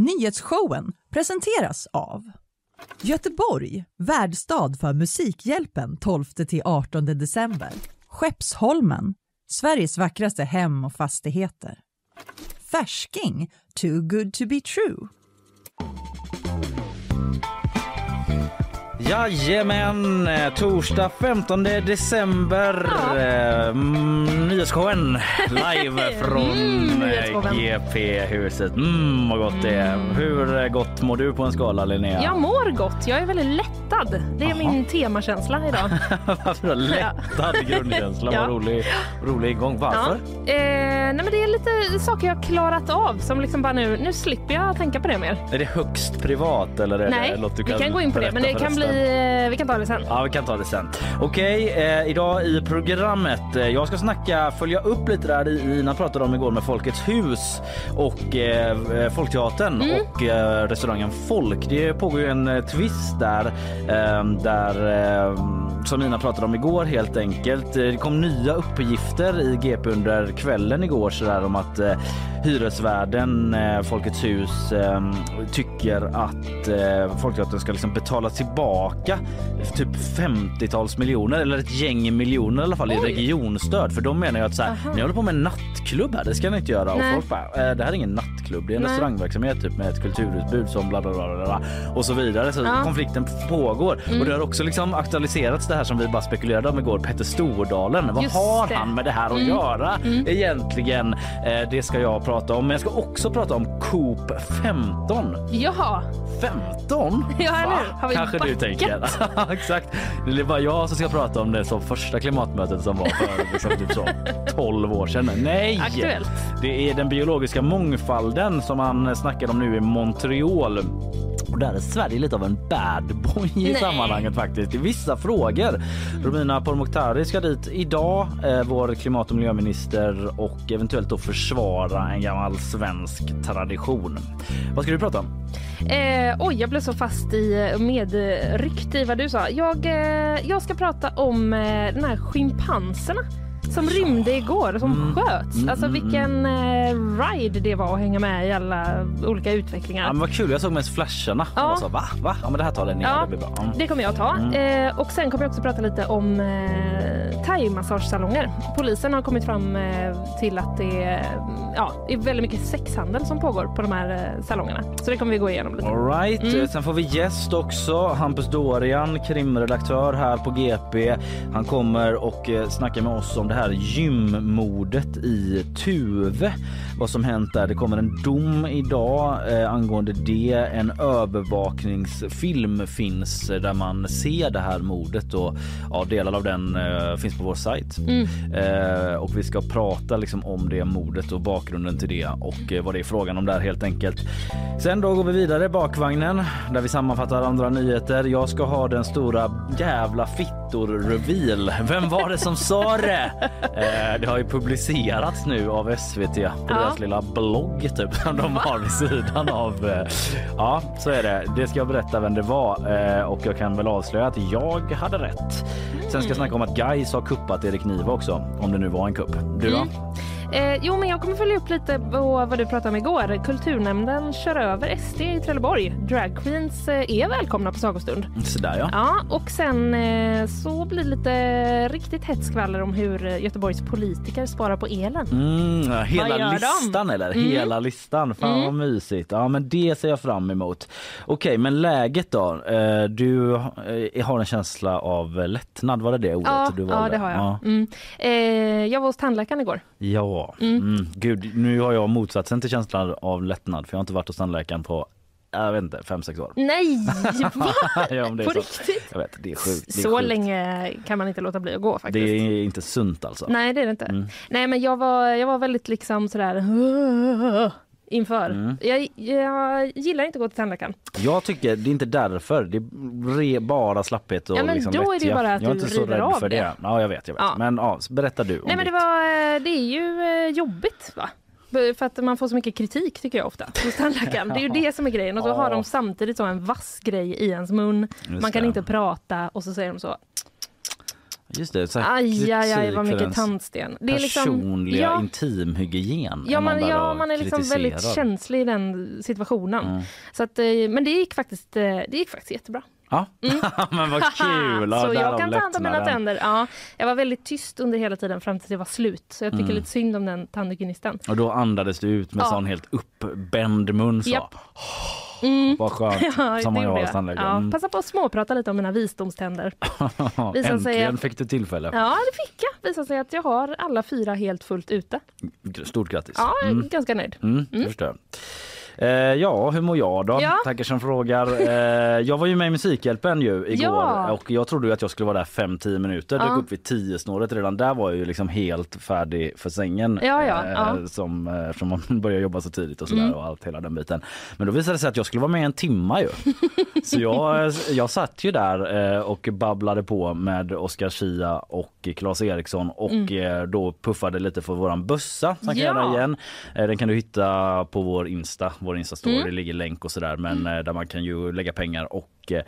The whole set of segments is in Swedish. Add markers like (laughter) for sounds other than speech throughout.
Nyhetsshowen presenteras av Göteborg, värdstad för Musikhjälpen 12-18 december. Skeppsholmen, Sveriges vackraste hem och fastigheter. Färsking, too good to be true. Jajamän, eh, torsdag 15 december. Ja. Eh, nyhetsshowen live (laughs) från mm, eh, GP-huset. Mm, vad gott det är. Mm. Hur gott mår du på en skala Linnea? Jag mår gott. Jag är väldigt lättad. Det är Aha. min temakänsla idag. (laughs) Lättad grundkänsla? ja. Vad rolig, rolig igång. Varför? Ja. Eh, nej men det är lite saker jag klarat av som liksom bara nu, nu slipper jag tänka på det mer. Är det högst privat eller är nej, det något du kan vi kan gå in på det men det kan bli vi kan ta det sen. Ja, vi kan ta det sen. Okej, eh, idag i programmet. Eh, jag ska snacka, följa upp lite där Ina pratade om igår med Folkets hus och eh, Folkteatern mm. och eh, restaurangen Folk. Det pågår ju en eh, twist där, eh, där eh, som Ina pratade om igår helt enkelt. Det kom nya uppgifter i GP under kvällen igår så där om att eh, hyresvärden eh, Folkets hus eh, tycker att eh, Folkteatern ska liksom betala tillbaka typ 50-tals miljoner eller ett gäng miljoner i alla fall Oj. i regionstöd för de menar ju att så här, ni håller på med en nattklubb här, det ska ni inte göra Nej. och folk bara, eh, det här är ingen nattklubb, det är en Nej. restaurangverksamhet typ med ett kulturutbud som bla bla bla, bla och så vidare så ja. konflikten pågår mm. och det har också liksom aktualiserats det här som vi bara spekulerade om igår, Petter Stordalen. Vad Just har det. han med det här att mm. göra mm. egentligen? Eh, det ska jag prata om. Men jag ska också prata om Coop 15. Jaha. 15? Ja, eller Har vi Kanske backat? du tänker. (laughs) Exakt. Det är bara jag som ska prata om det som första klimatmötet som var för liksom, typ så 12 år sedan. Nej! Aktuellt. Det är den biologiska mångfalden som man snackar om nu i Montreal. Och där är Sverige lite av en bad boy i Nej. sammanhanget faktiskt i vissa frågor. Romina Pourmokhtari ska dit idag, eh, vår klimat och miljöminister och eventuellt då försvara en gammal svensk tradition. Vad ska du prata om? Eh, oj, jag blev så fast i medryckt i vad du sa. Jag, eh, jag ska prata om eh, den här schimpanserna som rymde igår, som mm. sköts. Mm, alltså mm, vilken mm. eh, ride det var att hänga med i alla olika utvecklingar. Ja, men vad kul, jag såg mest flasharna. Ja. så, va? Va? Ja, men det här tar den ja, det blir bra. Mm. Det kommer jag ta. Eh, och sen kommer jag också prata lite om eh, thai-massagesalonger. Polisen har kommit fram eh, till att det är, ja, är väldigt mycket sexhandel som pågår på de här eh, salongerna. Så det kommer vi gå igenom lite. All right. Mm. Sen får vi gäst också. Hampus Dorian, krimredaktör här på GP. Han kommer och eh, snackar med oss om det här gymmordet i Tuve. Vad som hänt där. Det kommer en dom idag eh, angående det. En övervakningsfilm finns där man ser det här mordet och ja, delar av den eh, finns på vår sajt. Mm. Eh, och vi ska prata liksom om det mordet och bakgrunden till det och eh, vad det är frågan om där helt enkelt. Sen då går vi vidare bakvagnen där vi sammanfattar andra nyheter. Jag ska ha den stora jävla fittor-reveal. Vem var det som sa det? Eh, det har ju publicerats nu av SVT på ja. deras lilla blogg typ som (laughs) de har vid sidan av. Eh, ja, så är det. Det ska jag berätta vem det var eh, och jag kan väl avslöja att jag hade rätt. Sen ska jag mm. snacka om att Gais har kuppat Erik Niva också, om det nu var en kupp. Du då? Mm. Eh, jo, men jag kommer följa upp lite på vad du pratade om igår. Kulturnämnden kör över SD i Trelleborg. Dragqueens eh, är välkomna på sagostund. Sådär ja. ja och sen eh, så blir det lite riktigt hett skvaller om hur Göteborgs politiker sparar på elen. Mm, hela listan de? eller? Mm. Hela listan. Fan mm. vad mysigt. Ja, men det ser jag fram emot. Okej, men läget då? Eh, du eh, har en känsla av lättnad, var det det ordet ja, du valde? Ja, det har jag. Ja. Mm. Eh, jag var hos tandläkaren igår. Ja, Mm. Mm. Gud, nu har jag motsatsen till känslan av lättnad för jag har inte varit hos tandläkaren på jag vet inte, fem, sex år. Nej, (laughs) va? (laughs) ja, På riktigt? Jag vet, det är sjukt. Det är så sjukt. länge kan man inte låta bli att gå faktiskt. Det är inte sunt alltså. Nej, det är det inte. Mm. Nej, men jag var, jag var väldigt liksom sådär (laughs) inför. Mm. Jag, jag gillar inte att gå till tandläkaren. Jag tycker det är inte därför. Det är bara slapphet och ja, men liksom då är det bara att jag är inte så rädd för det. det. Ja, jag vet, jag vet. Ja. Men ja, berätta du. Nej, men det, var, det är ju eh, jobbigt va? För att man får så mycket kritik tycker jag ofta hos tandläkaren. (laughs) Det är ju det som är grejen. Och så har de samtidigt så en vass grej i ens mun. Just man kan det. inte prata och så säger de så Just det, så Aj, aj, aj vad mycket tandsten. Det är liksom, personliga ja, intimhygien. ja, man, ja, man är liksom väldigt känslig i den situationen. Mm. Så att, eh, men det gick faktiskt, eh, det gick faktiskt jättebra. Ja, (laughs) men vad kul! Så jag kan ta hand om mina tänder. Ja, jag var väldigt tyst under hela tiden fram tills det var slut. Så jag tycker Mm. lite synd om den tandhygienisten. Och då andades du ut med Ja. sån helt uppbänd mun så. Japp. (gasps) Mm. Vad skönt, (laughs) Ja, som man gör hos tandläkaren. Ja, Mm. passa på att småprata lite om mina visdomständer. (laughs) visar sig Äntligen att- fick du tillfälle. Ja, det fick jag. Visar sig att jag har alla fyra helt fullt ute. Stort grattis. Ja, Mm. ganska nöjd. Mm, jag. Eh, ja, hur mår jag då? Ja. Tackar som frågar. Eh, jag var ju med i Musikhjälpen ju (laughs) igår Ja. och jag trodde att jag skulle vara där 5-10 minuter. Dök upp vid 10 snåret redan där var jag ju liksom helt färdig för sängen. Ja, ja, eh, ja. Som, eh, eftersom man (laughs) börjar jobba så tidigt och sådär Mm. och allt hela den biten. Men då visade det sig att jag skulle vara med en timma ju. (laughs) så jag, jag satt ju där eh, och babblade på med Oscar Schia och Claes Eriksson och eh, då puffade lite för våran bössa som kan Mm. Ja. igen. Eh, Den kan du hitta på vår Insta, vår Insta-story. Mm. Det ligger länk och sådär. Men eh, där man kan ju lägga pengar och eh,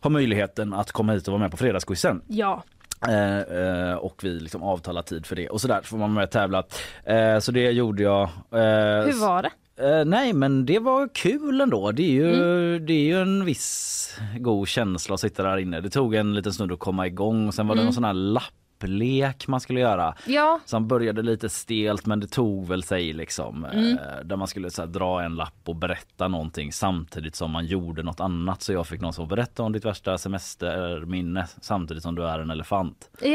ha möjligheten att komma hit och vara med på fredagsquizen. Ja. Eh, eh, och vi liksom avtalar tid för det och sådär så får man med och tävla. Eh, så det gjorde jag. Eh, Hur var det? Nej men det var kul ändå. Det är, ju, Mm. det är ju en viss god känsla att sitta där inne. Det tog en liten stund att komma igång. Sen var det Mm. någon sån här lapplek man skulle göra. Ja, Som började lite stelt men det tog väl sig liksom. Mm. Eh, där man skulle så här, dra en lapp och berätta någonting samtidigt som man gjorde något annat. Så jag fick någon som berätta om ditt värsta semesterminne samtidigt som du är en elefant. ja,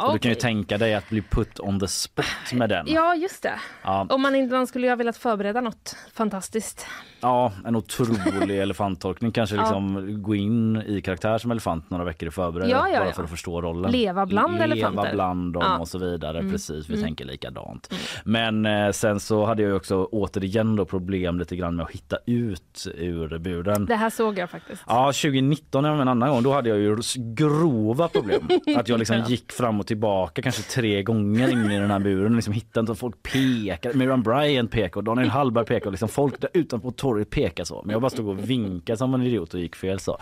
Ja, och du kan ju tänka dig att bli put on the spot med den. Ja, just det. Ja, Om man inte man skulle ju ha velat förbereda något fantastiskt. ja en otrolig (laughs) elefanttolkning. Kanske Ja. liksom gå in i karaktär som elefant några veckor i förberedelse Ja, ja, bara ja. för att förstå rollen. Leva bland Leva elefanter. bland dem Ja. och så vidare. Mm. Precis, vi Mm. tänker likadant. Men eh, sen så hade jag också återigen då problem lite grann med att hitta ut ur buren. Det här såg jag faktiskt. Ja, 2019 när jag var en annan gång, då hade jag ju grova problem. (laughs) Att jag liksom gick fram och tillbaka kanske tre gånger in i den här buren och liksom hittade inte folk pekade. Miriam Bryant pekade och Daniel Hallberg pekade och liksom folk där utanför torget pekade så. Men jag bara stod och vinkade som en idiot och gick fel så.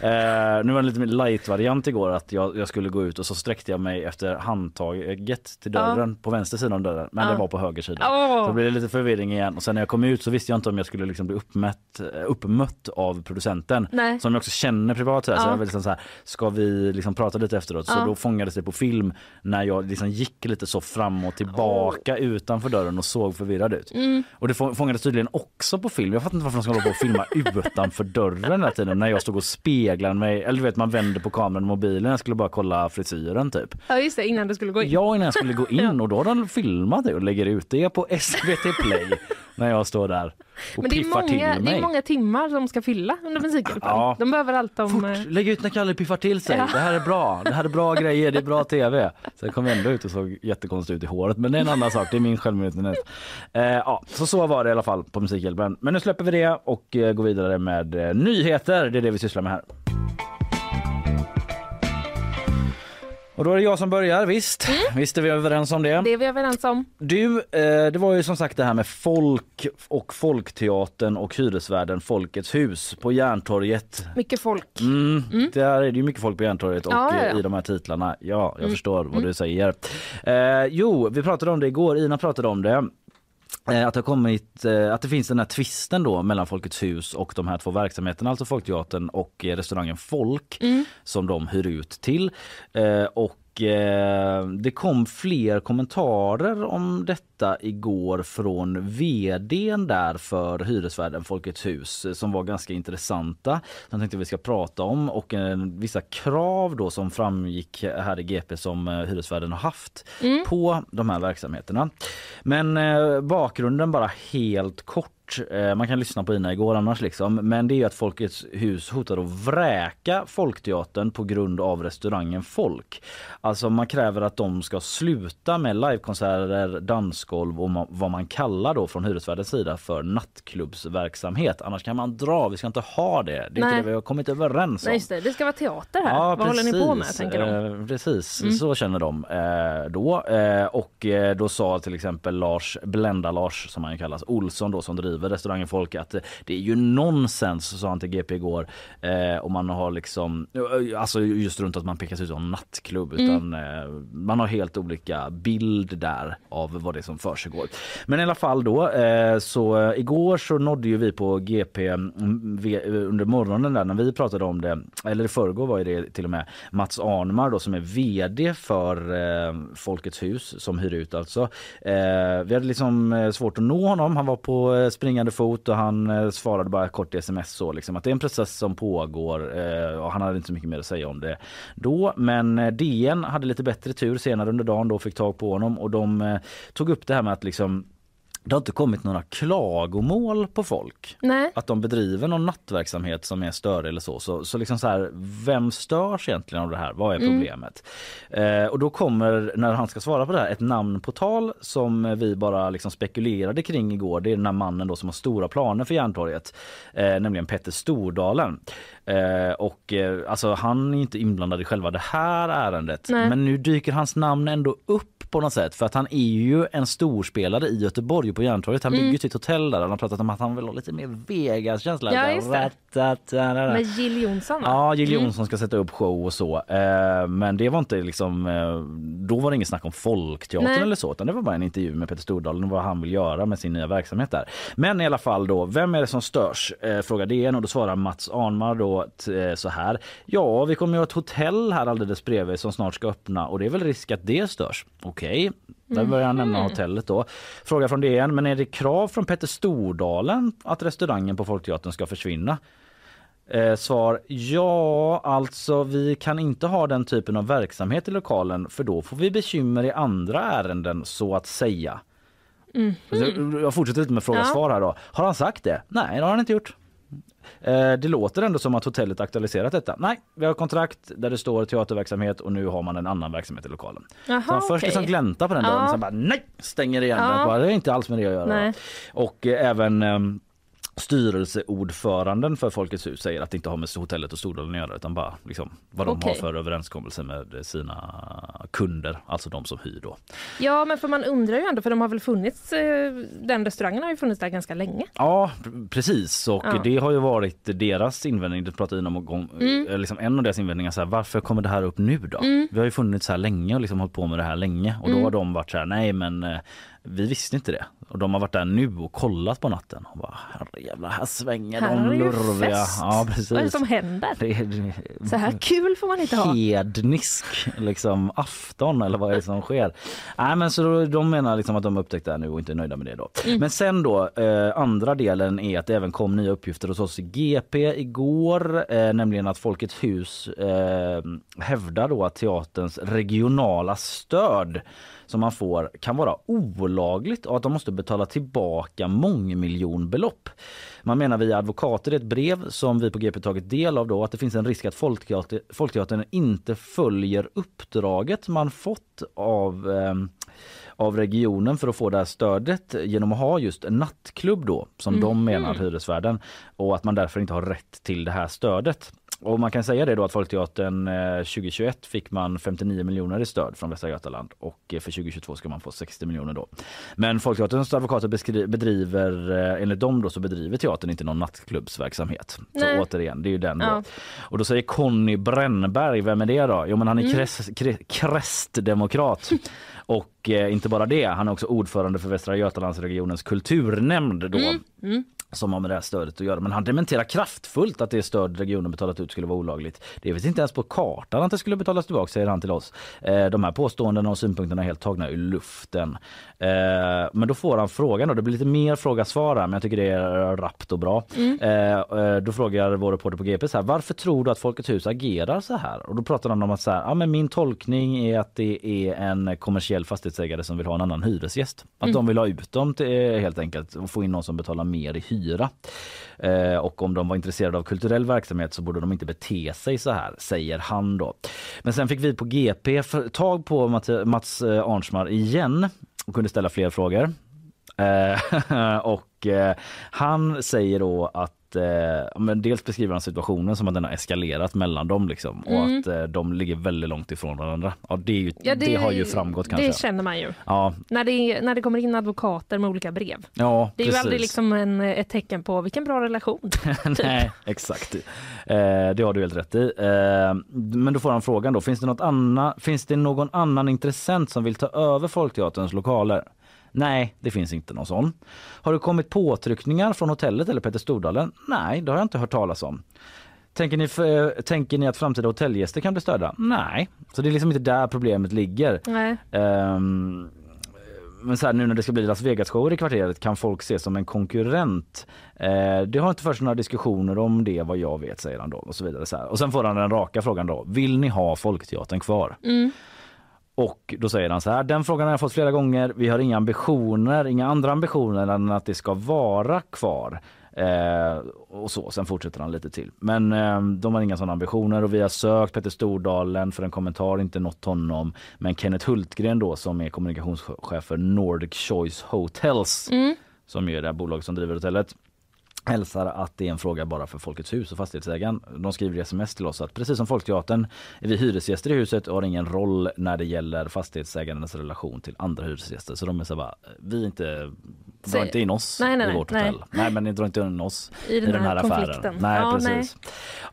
Eh, nu var det en lite mer light-variant igår att jag, jag skulle gå ut och så sträckte jag mig efter handtaget till dörren på vänster sida av dörren. Men Ja. det var på höger sida. Åh. Så blev det lite förvirring igen och sen när jag kom ut så visste jag inte om jag skulle liksom bli uppmätt, uppmött av producenten Nej. som jag också känner privat. Här. så Ja. jag var liksom så här, ska vi liksom prata lite efteråt? Så Ja. då fångades det på film när jag liksom gick lite så fram och tillbaka utanför dörren och såg förvirrad ut. Mm. Och det få- fångades tydligen också på film. Jag fattar inte varför de ska hålla på och filma (laughs) utanför dörren hela tiden när jag stod och speglade mig. Eller du vet man vänder på kameran och mobilen. Jag skulle bara kolla frisyren typ. Ja, just det, innan du skulle gå in. Ja innan jag skulle gå in (laughs) och då har de filmat det och lägger ut det på SVT Play (laughs) när jag står där och Men det är, piffar till många, det är många timmar de ska fylla under Musikhjälpen. Ja. De behöver allt om... Fort, eh, lägg ut när Kalle piffar till sig. Ja. Det här är bra. Det här är bra (laughs) grejer. Det är bra tv. Sen kom jag ändå ut och såg jättekonstigt ut i håret. Men det är en annan sak. Det är min självmedvetenhet. Eh, ja, så så var det i alla fall på Musikhjälpen. Men nu släpper vi det och eh, går vidare med eh, nyheter. Det är det vi sysslar med här. Och då är det jag som börjar, visst. Visst är vi överens om det. Det är vi överens om. Du, eh, det var ju som sagt det här med folk och Folkteatern och hyresvärden Folkets hus på Järntorget Mycket folk. Mm, Där är det ju mycket folk på Järntorget och Ja, ja, ja. i de här titlarna. Ja, jag Mm. förstår vad du säger. Eh, jo, vi pratade om det igår. Ina pratade om det. Eh, Att det, kommit, eh, att det finns den här tvisten då mellan Folkets hus och de här två verksamheterna, alltså Folkteatern och eh, restaurangen Folk Mm. som de hyr ut till. Eh, och eh, det kom fler kommentarer om detta igår från vdn där för hyresvärden Folkets hus som var ganska intressanta. Som jag tänkte vi ska prata om och eh, vissa krav då som framgick här i GP som eh, hyresvärden har haft Mm. på de här verksamheterna. Men bakgrunden bara helt kort. Eh, man kan lyssna på Ina igår annars liksom. Men det är ju att Folkets hus hotar att vräka Folkteatern på grund av restaurangen Folk. Alltså man kräver att de ska sluta med livekonserter, dansgolv och vad man kallar då från hyresvärdens sida för nattklubbsverksamhet. Annars kan man dra, vi ska inte ha det. Det är Nej. inte det vi har kommit överens om. Nej, det. Det ska vara teater här. Vad håller ni på med, tänker de. Eh, precis, Mm. så känner de eh, då. Eh, och då sa till exempel Lars, Blenda Lars som han kallas, Olsson då som driver skriver restaurangen Folk att det är ju nonsens, sa han till GP igår. Eh, och man har liksom, alltså just runt att man pekas ut som nattklubb mm. utan eh, man har helt olika bild där av vad det är som försiggår. Men i alla fall då eh, så eh, igår så nådde ju vi på GP mm, under morgonen där när vi pratade om det, eller i förrgår var det till och med Mats Arnmar då som är vd för eh, Folkets hus som hyr ut alltså. Eh, vi hade liksom eh, svårt att nå honom. Han var på eh, springande fot och han eh, svarade bara kort i sms så liksom att det är en process som pågår eh, och han hade inte så mycket mer att säga om det då. Men eh, DN hade lite bättre tur senare under dagen då fick tag på honom och de eh, tog upp det här med att liksom det har inte kommit några klagomål på folk. Nej. Att de bedriver någon nattverksamhet som är större eller så. Så, så liksom så här, vem störs egentligen av det här? Vad är mm. problemet? Mm. Eh, och då kommer, när han ska svara på det här, ett namn på tal som vi bara liksom spekulerade kring igår. Det är den här mannen då som har stora planer för Järntorget. Eh, nämligen Petter Stordalen. Eh, och eh, alltså han är inte inblandad i själva det här ärendet. Nej. Men nu dyker hans namn ändå upp på något sätt för att han är ju en storspelare i Göteborg på Järntorget. Han bygger mm. sitt hotell där. Han har pratat om att han vill ha lite mer Vegas-känsla. Ja, just det. Med Jill Johnson va? Ja, Jill mm. Johnson mm. ska sätta upp show och så. Eh, men det var inte liksom, eh, då var det inget snack om Folkteatern Nej. eller så utan det var bara en intervju med Peter Stordalen och vad han vill göra med sin nya verksamhet där. Men i alla fall då, vem är det som störs? Eh, frågar DN och då svarar Mats Arnmar då så här. Ja, vi kommer ju ha ett hotell här alldeles bredvid som snart ska öppna och det är väl risk att det störs. Okej, Okej, där börjar han nämna mm. hotellet då. Fråga från DN, men är det krav från Petter Stordalen att restaurangen på Folkteatern ska försvinna? Eh, svar ja, alltså vi kan inte ha den typen av verksamhet i lokalen för då får vi bekymmer i andra ärenden så att säga. Mm. Jag fortsätter lite med fråga ja. svar här då. Har han sagt det? Nej, det har han inte gjort. Eh, det låter ändå som att hotellet aktualiserat detta. Nej, vi har kontrakt där det står teaterverksamhet och nu har man en annan verksamhet i lokalen. Aha, så han först okay. liksom gläntar på den dörren och sen bara nej, stänger igen ja. den. Det är inte alls med det att göra. Nej. Och eh, även ehm, styrelseordföranden för Folkets hus säger att det inte har med hotellet och Stordalen att göra utan bara liksom vad de okay. har för överenskommelse med sina kunder, alltså de som hyr då. Ja men för man undrar ju ändå för de har väl funnits, eh, den restaurangen har ju funnits där ganska länge. Ja precis och ja. det har ju varit deras invändning, det pratade om gång, mm. Eh, liksom en av deras invändningar så här, varför kommer det här upp nu då? Mm. Vi har ju funnits här länge och liksom hållit på med det här länge och då mm. har de varit så här, nej men eh, vi visste inte det. Och de har varit där nu och kollat på natten. Och bara, herrejävlar, här svänger här de lurviga. Ja, precis. Vad är det som händer? Det, det, så här kul får man inte ha. Hednisk liksom, afton eller vad är det som sker? Nej, men så de menar liksom att de upptäckte det nu och inte är nöjda med det då. Mm. Men sen då, eh, andra delen är att det även kom nya uppgifter hos oss i GP igår. Eh, nämligen att Folkets hus eh, hävdar då att teaterns regionala stöd som man får kan vara olagligt och att de måste betala tillbaka mångmiljonbelopp. Man menar via advokater i ett brev som vi på GP tagit del av då att det finns en risk att Folkteater, Folkteatern inte följer uppdraget man fått av eh, av regionen för att få det här stödet genom att ha just en nattklubb då som mm. de menar hyresvärden och att man därför inte har rätt till det här stödet. Och man kan säga det då att Folkteatern 2021 eh, fick man 59 miljoner i stöd från Västra Götaland och eh, för 2022 ska man få 60 miljoner då. Men Folkteaterns advokater bedriver, eh, enligt dem då så bedriver teatern inte någon nattklubbsverksamhet. Nej. Så återigen, det är ju den ja. då. Och då säger Conny Brännberg, vem är det då? Jo men han är mm. krest, krestdemokrat. (laughs) Och eh, inte bara det, han är också ordförande för Västra Götalandsregionens kulturnämnd då. Mm. Mm som har med det här stödet att göra. Men han dementerar kraftfullt att det stöd regionen betalat ut skulle vara olagligt. Det finns inte ens på kartan att det skulle betalas tillbaka säger han till oss. Eh, de här påståendena och synpunkterna är helt tagna ur luften. Eh, men då får han frågan då, det blir lite mer fråga-svar men jag tycker det är rappt och bra. Mm. Eh, då frågar vår reporter på GP så här, varför tror du att Folkets hus agerar så här? Och då pratar han om att så här, ja, men min tolkning är att det är en kommersiell fastighetsägare som vill ha en annan hyresgäst. Att mm. de vill ha ut dem till, helt enkelt och få in någon som betalar mer i hyra styra. Eh, och om de var intresserade av kulturell verksamhet så borde de inte bete sig så här, säger han då. Men sen fick vi på GP tag på Mats eh, Arnsmar igen och kunde ställa fler frågor. Eh, (laughs) och eh, han säger då att eh, men dels beskriver han situationen som att den har eskalerat mellan dem liksom, och Mm. att eh, de ligger väldigt långt ifrån varandra. Ja, det, är ju, Ja, det, har ju framgått kanske. Det känner man ju. Ja, När det, när det kommer in advokater med olika brev. ja Det är precis. ju aldrig liksom en, ett tecken på vilken bra relation. (laughs) Nej, exakt. Eh, det har du helt rätt i. Eh, men då får han frågan då, finns det, något anna, finns det någon annan intressent som vill ta över Folkteaterns lokaler? Nej, det finns inte någon sån. Har det kommit påtryckningar från hotellet eller Peter Stordalen? Nej, det har jag inte hört talas om. Tänker ni, för, tänker ni att framtida hotellgäster kan bli störda? Nej, så det är liksom inte där problemet ligger. Nej. Ehm, men så här, nu när det ska bli Las Vegas-shower i kvarteret kan folk se som en konkurrent. Eh, det har inte förts några diskussioner om det vad jag vet säger han då och så vidare. Så här. Och sen får han den raka frågan då. Vill ni ha Folkteatern kvar? Mm. Och då säger han så här. Den frågan har jag fått flera gånger. Vi har inga ambitioner, inga andra ambitioner än att det ska vara kvar. Eh, och så. Sen fortsätter han lite till. Men eh, de har inga sådana ambitioner och vi har sökt Peter Stordalen för en kommentar, inte nått honom. Men Kenneth Hultgren då som är kommunikationschef för Nordic Choice Hotels Mm. som är det här bolaget som driver hotellet hälsar att det är en fråga bara för Folkets hus och fastighetsägaren. De skriver i sms till oss att precis som Folkteatern är vi hyresgäster i huset och har ingen roll när det gäller fastighetsägarens relation till andra hyresgäster. Så de är så bara, vi är inte, drar Så- inte in oss Nej, nej, i vårt nej. hotell. Nej men ni drar inte in oss I den, här, affären. konflikten. Nej Ja, precis.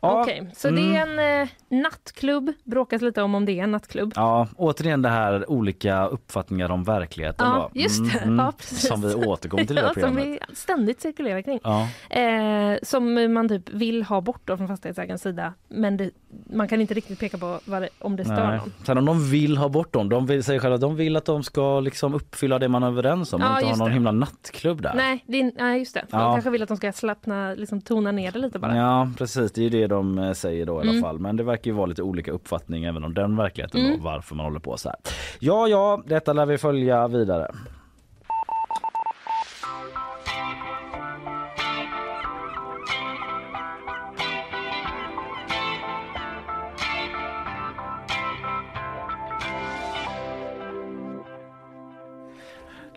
Ja, Okej, så det är en eh, nattklubb. Bråkas lite om om det är en nattklubb. Ja, återigen det här olika uppfattningar om verkligheten. Ja, då. just det. Ja, precis. Som vi återkommer till i här (laughs) Ja, som vi ständigt cirkulerar kring. Ja. Eh, som man typ vill ha bort då från fastighetsägarens sida. Men det, man kan inte riktigt peka på det, om det stör Nej. någon. Sen om de vill ha bort dem, de vill, säger själva att de vill att de ska liksom uppfylla det man är överens om Ja, inte ha någon det. himla nattklubb där. Nej, det är, nej, just det. De Ja. kanske vill att de ska slappna, liksom tona ner det lite bara. Ja precis, det är ju det de eh, säger då i alla Mm. fall. Men det verkar ju vara lite olika uppfattning även om den verkligheten Mm. då, varför man håller på så här. Ja, ja, detta lär vi följa vidare.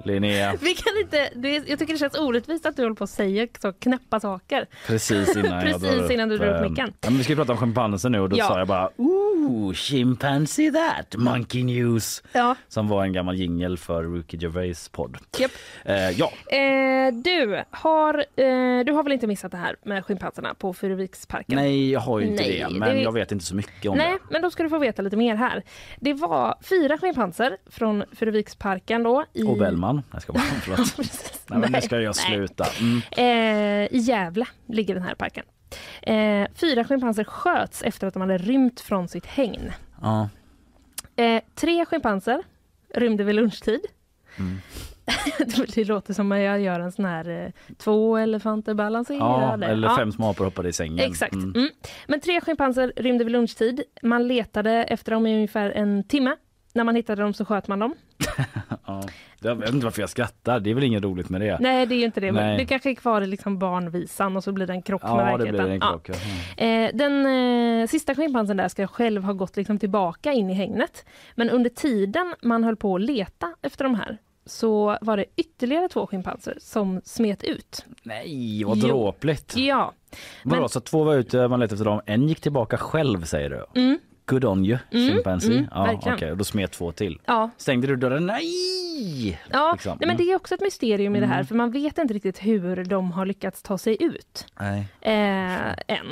Linnea, (laughs) Vi kan inte, det, jag tycker det känns orättvist att du håller på att säga så knäppa saker. precis innan (laughs) Precis innan du drar upp eh, micken. Ja, men vi ska prata om schimpanser nu och då Ja. sa jag bara Ooh, chimpanzee that, monkey news. Ja. Som var en gammal jingel för Rookie Gervais podd. Japp. Eh, ja, Eh, du, har, eh, du har väl inte missat det här med schimpanserna på Furuviksparken? nej jag har ju inte Nej, det men det- jag vet inte så mycket om Nej, det. men då ska du få veta lite mer här. Det var fyra schimpanser från Furuviksparken då. I... Och Bellman. Jag ska bara, (laughs) förlåt. Nej men nu ska jag sluta. Mm. Eh, I Gävle ligger den här parken. Eh, fyra schimpanser sköts efter att de hade rymt från sitt hägn. Ja. Eh, tre schimpanser rymde vid lunchtid. Mm. (laughs) det låter som att jag gör en sån här eh, två elefanter ja, balanserade. eller Ja. fem små apor hoppade i sängen. Exakt. Mm. Mm. Men tre schimpanser rymde vid lunchtid. Man letade efter dem i ungefär en timme. När man hittade dem så sköt man dem. (laughs) Ja. Jag vet inte varför jag skrattar, det är väl inget roligt med det. Nej, det är ju inte det. Nej. det kanske är kvar i liksom barnvisan och så blir det en krock med Ja, det verkligheten. blir en krock. Ja. Mm. Eh, den eh, sista schimpansen där ska själv ha gått liksom tillbaka in i hägnet. Men under tiden man höll på att leta efter de här så var det ytterligare två schimpanser som smet ut. Nej, vad Jo. dråpligt. Ja. Vadå, men- så två var ute, man letade efter dem, en gick tillbaka själv säger du? Mm. Good on you, Mm, chimpanzee. mm, ja, verkligen. och då smet två till. Ja, Stängde du dörren? Nej! ja. Liksom. Nej, men det är också ett mysterium i det här Mm. för man vet inte riktigt hur de har lyckats ta sig ut. Nej. Eh, än.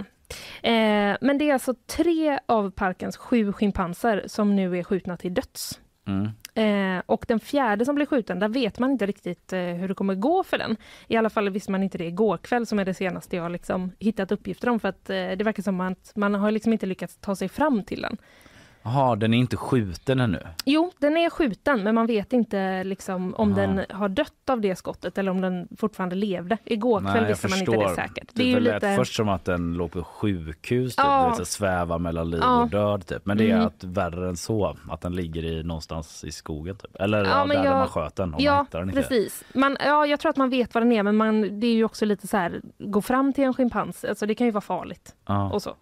Eh, men det är alltså tre av parkens sju schimpanser som nu är skjutna till döds. Mm. Eh, och den fjärde som blir skjuten, där vet man inte riktigt eh, hur det kommer gå för den. I alla fall visste man inte det igår kväll som är det senaste jag liksom hittat uppgifter om. För att eh, det verkar som att man har liksom inte lyckats ta sig fram till den. Jaha, den är inte skjuten ännu? Jo, den är skjuten men man vet inte liksom, om Aha. den har dött av det skottet eller om den fortfarande levde. Igår kväll jag visste man inte det säkert. Det, är ju lät lite... först som att den låg på sjukhus, typ, Ja. vet, svävar mellan liv Ja. och död. Typ. Men det är Mm. att värre än så, att den ligger i, någonstans i skogen. Typ. Eller Ja, där, jag- man sköt den. Man Ja, hittar den inte. precis. Man, ja, jag tror att man vet vad den är men man, det är ju också lite så här, gå fram till en schimpans, alltså det kan ju vara farligt Ja. och så.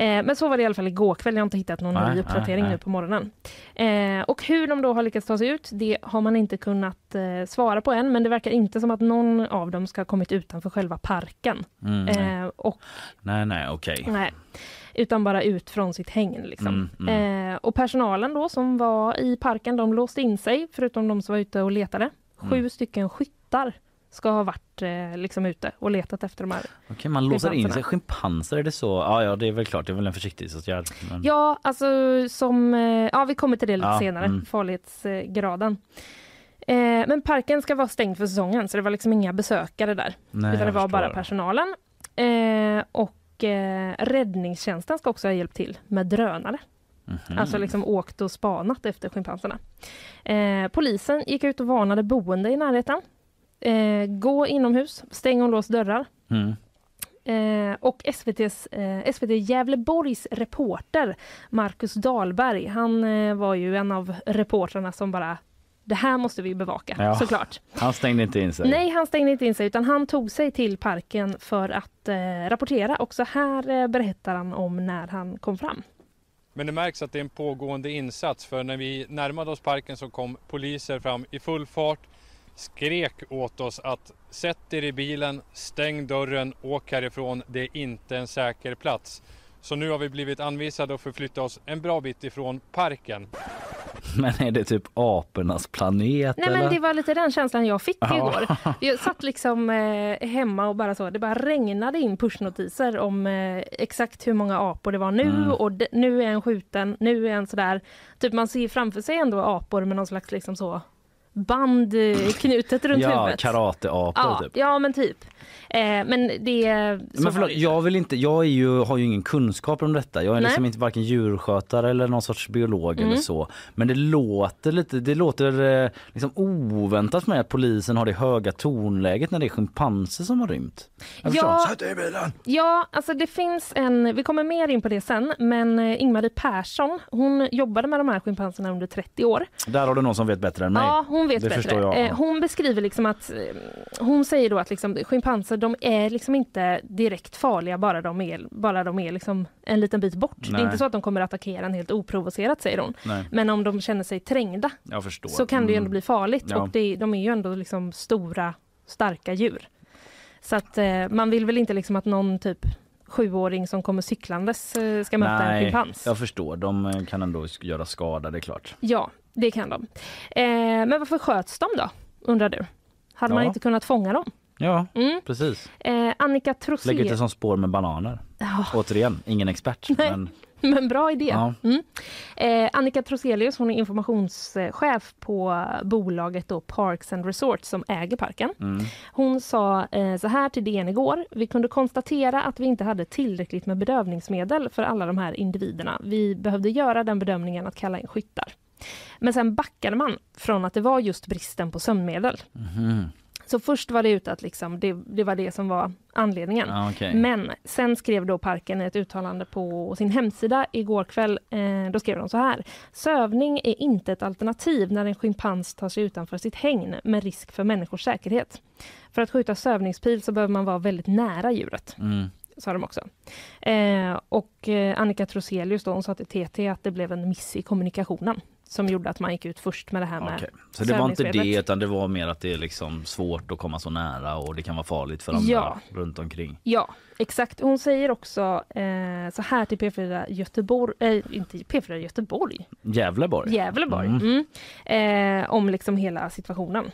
Eh, men så var det i alla fall igår kväll, jag har inte hittat någon Nej, ny uppdatering Nej, nu på morgonen. Eh, och hur de då har lyckats ta sig ut, det har man inte kunnat eh, svara på än, men det verkar inte som att någon av dem ska ha kommit utanför själva parken. Mm, och nej, nej, okej. Nej, utan bara ut från sitt hägn. Liksom. Mm, Eh, och personalen då som var i parken, de låste in sig, förutom de som var ute och letade. Sju Mm. stycken skyttar ska ha varit eh, liksom ute och letat efter de här. Okej, man låser in sig. Schimpanser, är det så? Ja, ja, det är väl klart. Det är väl en försiktighetsåtgärd. Men... Ja, alltså som, eh, ja vi kommer till det lite Ja, senare, mm. farlighetsgraden. Eh, men parken ska vara stängd för säsongen så det var liksom inga besökare där. Nej, utan det var bara personalen. Eh, och eh, räddningstjänsten ska också ha hjälpt till med drönare. Mhm. Alltså liksom åkt och spanat efter schimpanserna. Eh, polisen gick ut och varnade boende i närheten. Eh, gå inomhus, stäng och lås dörrar. Mm. Eh, och SVTs, eh, SVT Gävleborgs reporter Marcus Dahlberg, han eh, var ju en av reportrarna som bara det här måste vi bevaka, Ja. såklart. Han stängde inte in sig. Nej, han stängde inte in sig utan han tog sig till parken för att eh, rapportera och så här eh, berättar han om när han kom fram. Men det märks att det är en pågående insats för när vi närmade oss parken så kom poliser fram i full fart, skrek åt oss att sätt er i bilen, stäng dörren, åk härifrån, det är inte en säker plats. Så nu har vi blivit anvisade att förflytta oss en bra bit ifrån parken. Men är det typ apornas planet Nej eller? men det var lite den känslan jag fick Ja. igår. Jag satt liksom eh, hemma och bara så, det bara regnade in pushnotiser om eh, exakt hur många apor det var nu Mm. och de, nu är en skjuten, nu är en sådär. Typ man ser framför sig ändå apor med någon slags liksom så band eh, knutet runt ja, huvudet. karateapor Ja, typ. ja men typ. Eh, men det... så Men förlåt, jag vill inte, jag är ju, har ju ingen kunskap om detta. Jag är Nej. liksom inte varken djurskötare eller någon sorts biolog Mm. eller så. Men det låter lite, det låter eh, liksom oväntat med att polisen har det höga tonläget när det är schimpanser som har rymt. Jag förstår. Ja. Ja, alltså det finns en, vi kommer mer in på det sen, men eh, Ingmarie Persson, hon jobbade med de här schimpanserna under 30 år. Där har du någon som vet bättre än mig. Ja, hon vet Det bättre. förstår jag. Eh, Hon beskriver liksom att, hon säger då att liksom, schimpanser de är liksom inte direkt farliga bara de är, bara de är liksom en liten bit bort. Det Nej. är inte så att de kommer att attackera en helt oprovocerat säger hon. Nej, Men om de känner sig trängda så kan det ju ändå Mm. bli farligt Ja. och det, de är ju ändå liksom stora, starka djur. Så att eh, man vill väl inte liksom att någon typ sjuåring som kommer cyklandes eh, ska möta en Nej, schimpans. jag förstår. De eh, kan ändå göra skada, det är klart. Ja, det kan de. Eh, men varför sköts de då, undrar du? Hade man Ja. inte kunnat fånga dem? Ja, Mm. precis. Eh, Annika Lägg ut Trosé. det som spår med bananer. Ja, Återigen, ingen expert. (laughs) Nej. Men men bra idé. Ja. Mm. Eh, Annika Troselius hon är informationschef på bolaget då Parks and Resorts som äger parken. mm, Hon sa eh, så här till DN igår. Vi kunde konstatera att vi inte hade tillräckligt med bedövningsmedel för alla de här individerna. Vi behövde göra den bedömningen att kalla in skyttar. Men sen backade man från att det var just bristen på sömnmedel. mhm. Så först var det ut att liksom, det, det var det som var anledningen. Ja, okej. Men sen skrev då parken ett uttalande på sin hemsida igår kväll. Eh, då skrev de så här. Sövning är inte ett alternativ när en schimpans tar sig utanför sitt hägn med risk för människors säkerhet. För att skjuta sövningspil så behöver man vara väldigt nära djuret, Mm. sa de också. Eh, och eh, Annika Troselius då, hon sa till TT att det blev en miss i kommunikationen som gjorde att man gick ut först med det här med Okej. Så det var inte det utan det var mer att det är liksom svårt att komma så nära och det kan vara farligt för andra Ja. runt omkring. Ja, exakt. Hon säger också eh, så här till P4 Göteborg, eh, inte P4 Göteborg, Gävleborg. Gävleborg, Mm. mm. eh, om liksom hela situationen.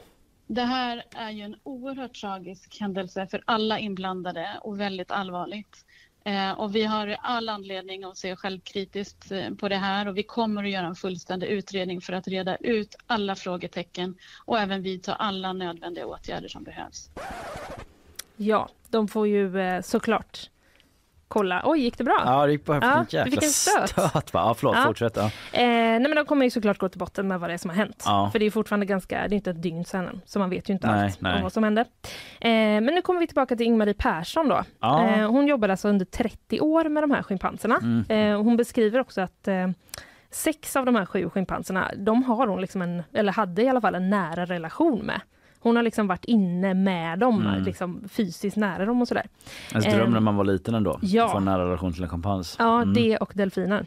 Det här är ju en oerhört tragisk händelse för alla inblandade och väldigt allvarligt. Eh, och vi har all anledning att se självkritiskt eh, på det här och vi kommer att göra en fullständig utredning för att reda ut alla frågetecken och även vidta alla nödvändiga åtgärder som behövs. Ja, de får ju eh, såklart kolla. Oj, gick det bra? Ja, det gick bara Ja, en jäkla stöt. stöt va? Ja, förlåt, Ja. fortsätt. Ja. Eh, nej, men de kommer ju såklart gå till botten med vad det är som har hänt. Ja. För det är fortfarande ganska, det är inte ett dygn sedan än, så man vet ju inte Nej, allt nej. om vad som hände. Eh, men nu kommer vi tillbaka till Ingmarie Persson då. Ja. Eh, hon jobbade alltså under 30 år med de här schimpanserna. Mm. Eh, hon beskriver också att eh, sex av de här sju schimpanserna, de har hon liksom en, eller hade i alla fall en nära relation med. Hon har liksom varit inne med dem, Mm. liksom fysiskt nära dem och sådär. Ens dröm Ehm, när man var liten ändå. ja. Få en nära relation till en schimpans. Ja, Mm. det och delfiner.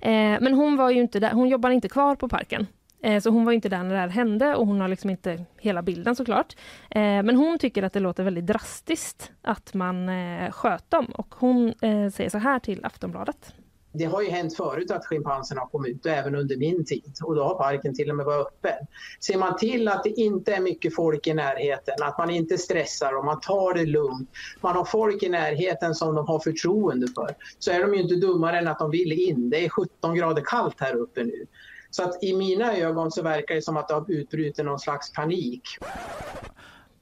Eh, men hon var ju inte där, hon jobbar inte kvar på parken. Eh, så hon var inte där när det här hände och hon har liksom inte hela bilden såklart. Eh, men hon tycker att det låter väldigt drastiskt att man eh, sköt dem och hon eh, säger så här till Aftonbladet. Det har ju hänt förut att schimpanserna har kommit ut, även under min tid. Och då har parken till och med varit öppen. Ser man till att det inte är mycket folk i närheten, att man inte stressar och man tar det lugnt. Man har folk i närheten som de har förtroende för. Så är de ju inte dummare än att de vill in. Det är 17 grader kallt här uppe nu. Så att i mina ögon så verkar det som att det har utbrutit någon slags panik.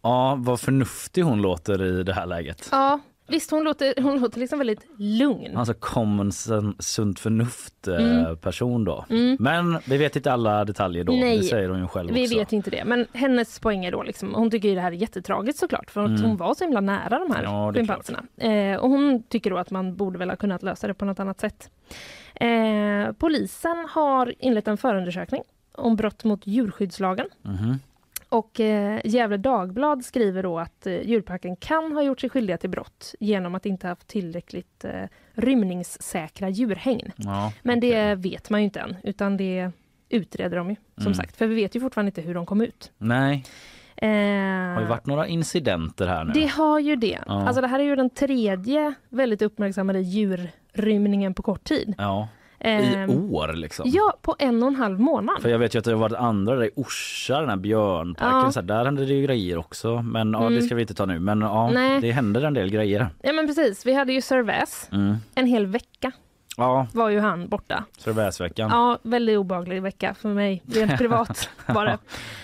Ja, vad förnuftig hon låter i det här läget. Ja, visst hon låter, hon låter liksom väldigt lugn. Alltså common sen- sunt förnuft eh, Mm. person då. Men vi vet inte alla detaljer då. Nej, det säger hon ju själv Vi också. vet inte det, men hennes poäng är då liksom, hon tycker ju det här är jättetragiskt såklart för att hon var så himla nära de här Mm. Ja, schimpanserna. Eh, och hon tycker då att man borde väl ha kunnat lösa det på något annat sätt. Eh, polisen har inlett en förundersökning om brott mot djurskyddslagen. Mhm. Och eh, Gefle Dagblad skriver då att eh, djurparken kan ha gjort sig skyldiga till brott genom att inte haft tillräckligt eh, rymningssäkra djurhägn. Ja, Men det vet man ju inte än, utan det utreder de ju som Mm. sagt. För vi vet ju fortfarande inte hur de kom ut. Nej, Eh, har ju varit några incidenter här nu. det har ju det. Ja. Alltså det här är ju den tredje väldigt uppmärksammade djurrymningen på kort tid. Ja, i Ehm, år liksom. Ja, på en och en halv månad. För jag vet ju att det har varit andra där i Orsa, den här björnparken, Ja. så här, där hände det ju grejer också. Men ja, det Mm. ska vi inte ta nu. Men ja, Nej. det händer en del grejer. Ja men precis, vi hade ju Servais. Mm. En hel vecka Ja, var ju han borta. Servais-veckan. Ja, väldigt obehaglig vecka för mig, rent privat (laughs) det.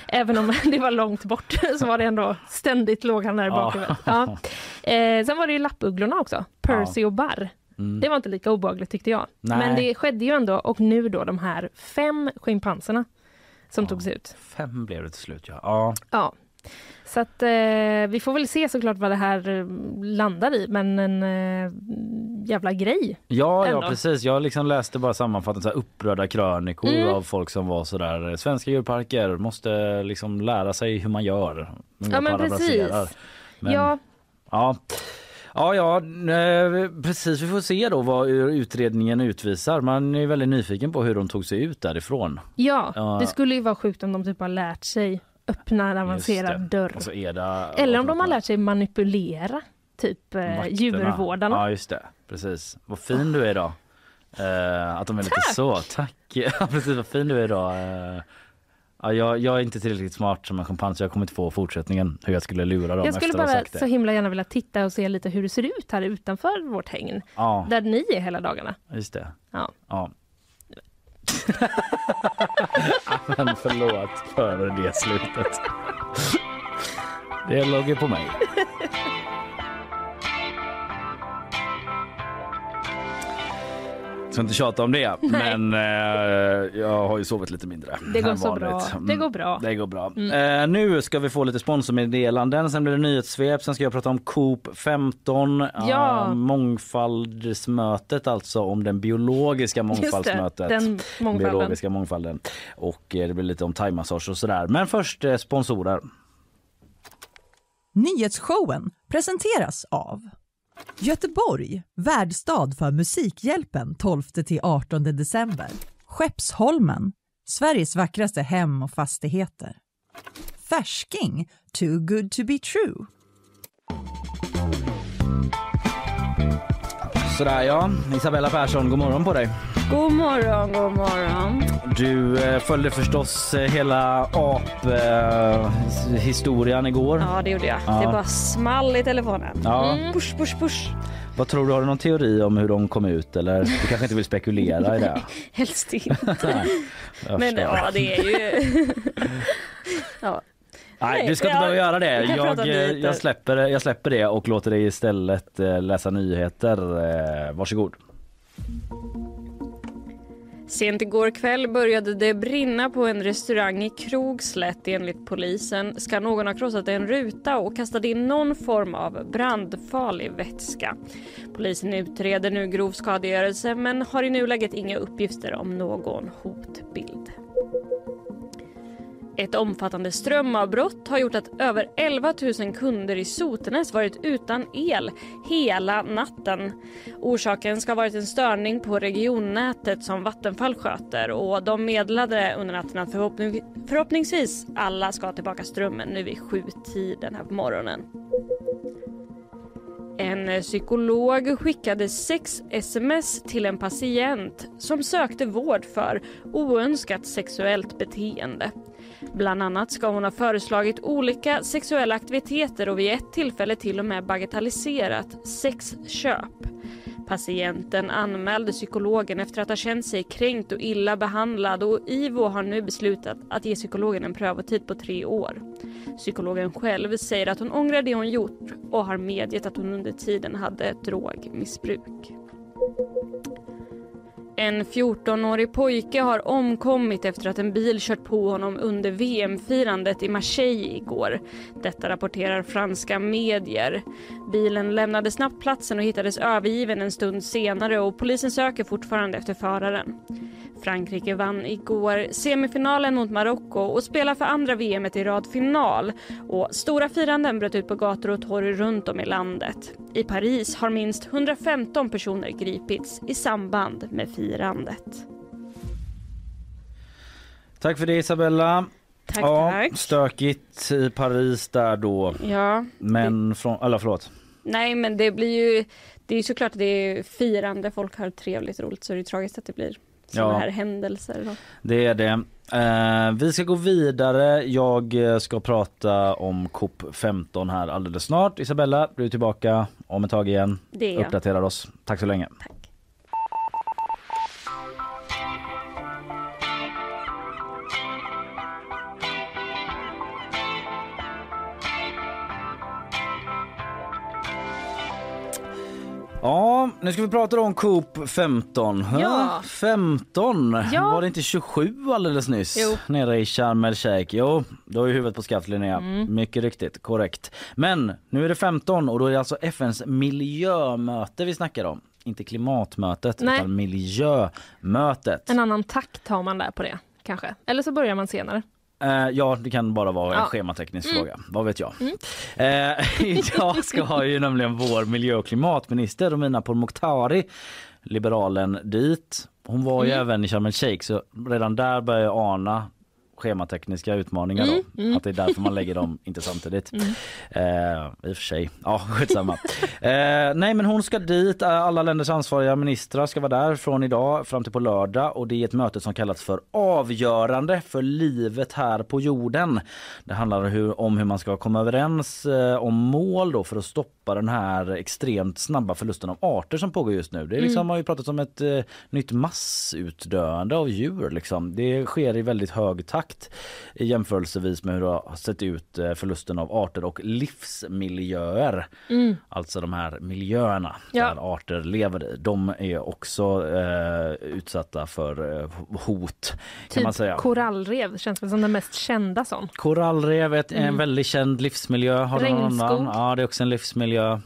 Även om (laughs) det var långt bort (laughs) så var det ändå ständigt låg han där i Ja. bakhuvudet. Ja. Eh, sen var det ju lappugglorna också, Percy och Barr. Mm. Det var inte lika obehagligt tyckte jag. Nej. Men det skedde ju ändå och nu då de här fem schimpanserna som togs ut. Fem blev det till slut ja. ja. Ja. Så att eh, vi får väl se såklart vad det här eh, landar i men en eh, jävla grej. Ja, Ändå. ja precis. Jag liksom läste bara sammanfattat så här upprörda krönikor Mm. av folk som var sådär svenska djurparker måste liksom lära sig hur man gör. Ja, men precis. Men, Ja, ja. Ja, ja, eh, precis. Vi får se då vad utredningen utvisar. Man är väldigt nyfiken på hur de tog sig ut därifrån. ja, Ja. det skulle ju vara sjukt om de typ har lärt sig öppna en avancerad dörr. Det, Eller om de har lärt sig manipulera typ eh, Vakterna. djurvårdarna. Ja, just det. Precis. Vad fin du är idag. Eh, att de är lite så. Tack. (laughs) Ja, precis. Vad fin du är idag. Eh, ja, jag, jag är inte tillräckligt smart som en schimpans så jag kommer inte få fortsättningen hur jag skulle lura dem Jag skulle bara så himla gärna vilja titta och se lite hur det ser ut här utanför vårt hägn. Ja, Där ni är hela dagarna. just det. Ja. Ja. (laughs) Men förlåt för det slutet. Det låg på mig. Ska inte tjata om det, (laughs) Nej. men eh, jag har ju sovit lite mindre. Det går så bra. Mm, Det går bra. Det går bra. Eh, nu ska vi få lite sponsormeddelanden, sen blir det nyhetssvep, sen ska jag prata om Coop 15, Ja. eh, mångfaldsmötet alltså om den biologiska Just det, mångfaldsmötet. den mångfalden. biologiska mångfalden. Och eh, det blir lite om thaimassage och sådär. Men först eh, sponsorer. Nyhetsshowen presenteras av Göteborg, värdstad för Musikhjälpen 12-18 december. Skeppsholmen, Sveriges vackraste hem och fastigheter. Färsking, too good to be true. Sådär ja, Isabella Persson, god morgon på dig. God morgon, god morgon. Du eh, följde förstås eh, hela ap-historien igår. Ja, det gjorde jag. Ja. Det bara small i telefonen. Ja. Push, push, push. Vad tror du, har du någon teori om hur de kom ut eller du kanske inte vill spekulera i det? (laughs) Helst inte. Men ja, det är ju... (laughs) ja. Nej, du ska inte behöva göra det. (laughs) Jag, eh, jag, släpper, jag släpper det och låter dig istället eh, läsa nyheter. Eh, Varsågod. Sent igår kväll började det brinna på en restaurang i Krogslätt enligt polisen. Ska någon ha krossat en ruta och kastat in någon form av brandfarlig vätska. Polisen utreder nu grov skadegörelse men har i nuläget inga uppgifter om någon hotbild. Ett omfattande strömavbrott har gjort att över 11 000 kunder i Sotenäs varit utan el hela natten. Orsaken ska ha varit en störning på regionnätet som Vattenfall sköter och de meddelade under natten att förhoppning förhoppningsvis alla ska ha tillbaka strömmen nu vid sjutiden här på morgonen. En psykolog skickade sex sms till en patient som sökte vård för oönskat sexuellt beteende. Bland annat ska hon ha föreslagit olika sexuella aktiviteter och vid ett tillfälle till och med bagatelliserat sexköp. Patienten anmälde psykologen efter att ha känt sig kränkt och illa behandlad och IVO har nu beslutat att ge psykologen en prövotid på tre år. Psykologen själv säger att hon ångrar det hon gjort och har medgett att hon under tiden hade ett drogmissbruk. En 14-årig pojke har omkommit efter att en bil kört på honom under VM-firandet i Marseille igår. Detta rapporterar franska medier. Bilen lämnade snabbt platsen och hittades övergiven en stund senare och polisen söker fortfarande efter föraren. Frankrike vann igår semifinalen mot Marocko och spelar för andra VM i rad final. Och stora firanden bröt ut på gator och torg runt om i landet. I Paris har minst 115 personer gripits i samband med firandet. Tack för det Isabella. Tack, ja, tack. Stökigt i Paris där då. Ja, Men från, eller förlåt. nej men det blir ju, det är såklart att det är firande, folk har trevligt roligt så det är tragiskt att det blir sådana Ja. här händelser. Då. Det är det. Eh, vi ska gå vidare. Jag eh, ska prata om COP15 här alldeles snart. Isabella, du är tillbaka om ett tag igen. Det är jag. Uppdaterar oss. Tack så länge. Tack. Nu ska vi prata om Coop 15. Ja. 15! Ja. Var det inte 27 alldeles nyss? Jo. Nere i Sharm el Sheikh. Jo, då är huvudet på skaft Linnea. Mm. Mycket riktigt, korrekt. Men nu är det 15 och då är det alltså FNs miljömöte vi snackar om. Inte klimatmötet Nej. utan miljömötet. En annan takt har man där på det kanske. Eller så börjar man senare. Eh, ja, det kan bara vara en Ja. schemateknisk Mm. fråga. Vad vet jag. Eh, (laughs) idag ska ju nämligen vår miljö och klimatminister Romina Pourmokhtari, liberalen, dit. Hon var ju Mm. även i Sharm el Sheikh så redan där börjar jag ana schematekniska utmaningar Mm, då. Att det är därför man lägger dem inte samtidigt. (laughs) Eh, I och för sig, ja skitsamma. eh, nej men hon ska dit, Eh, alla länders ansvariga ministrar ska vara där från idag fram till på lördag och det är ett möte som kallas för avgörande för livet här på jorden. Det handlar hur, om hur man ska komma överens eh, om mål då för att stoppa den här extremt snabba förlusten av arter som pågår just nu. Det är liksom, har ju pratat om ett eh, nytt massutdöende av djur. Liksom. Det sker i väldigt hög takt i jämförelsevis med hur det har sett ut eh, förlusten av arter och livsmiljöer. Alltså de här miljöerna Ja. där arter lever i. De är också eh, utsatta för eh, hot kan man Typ säga. korallrev känns väl som den mest kända sån. Korallrevet är en väldigt känd livsmiljö. Har Mm. Regnskog. annan? Ja, det är också en livsmiljö.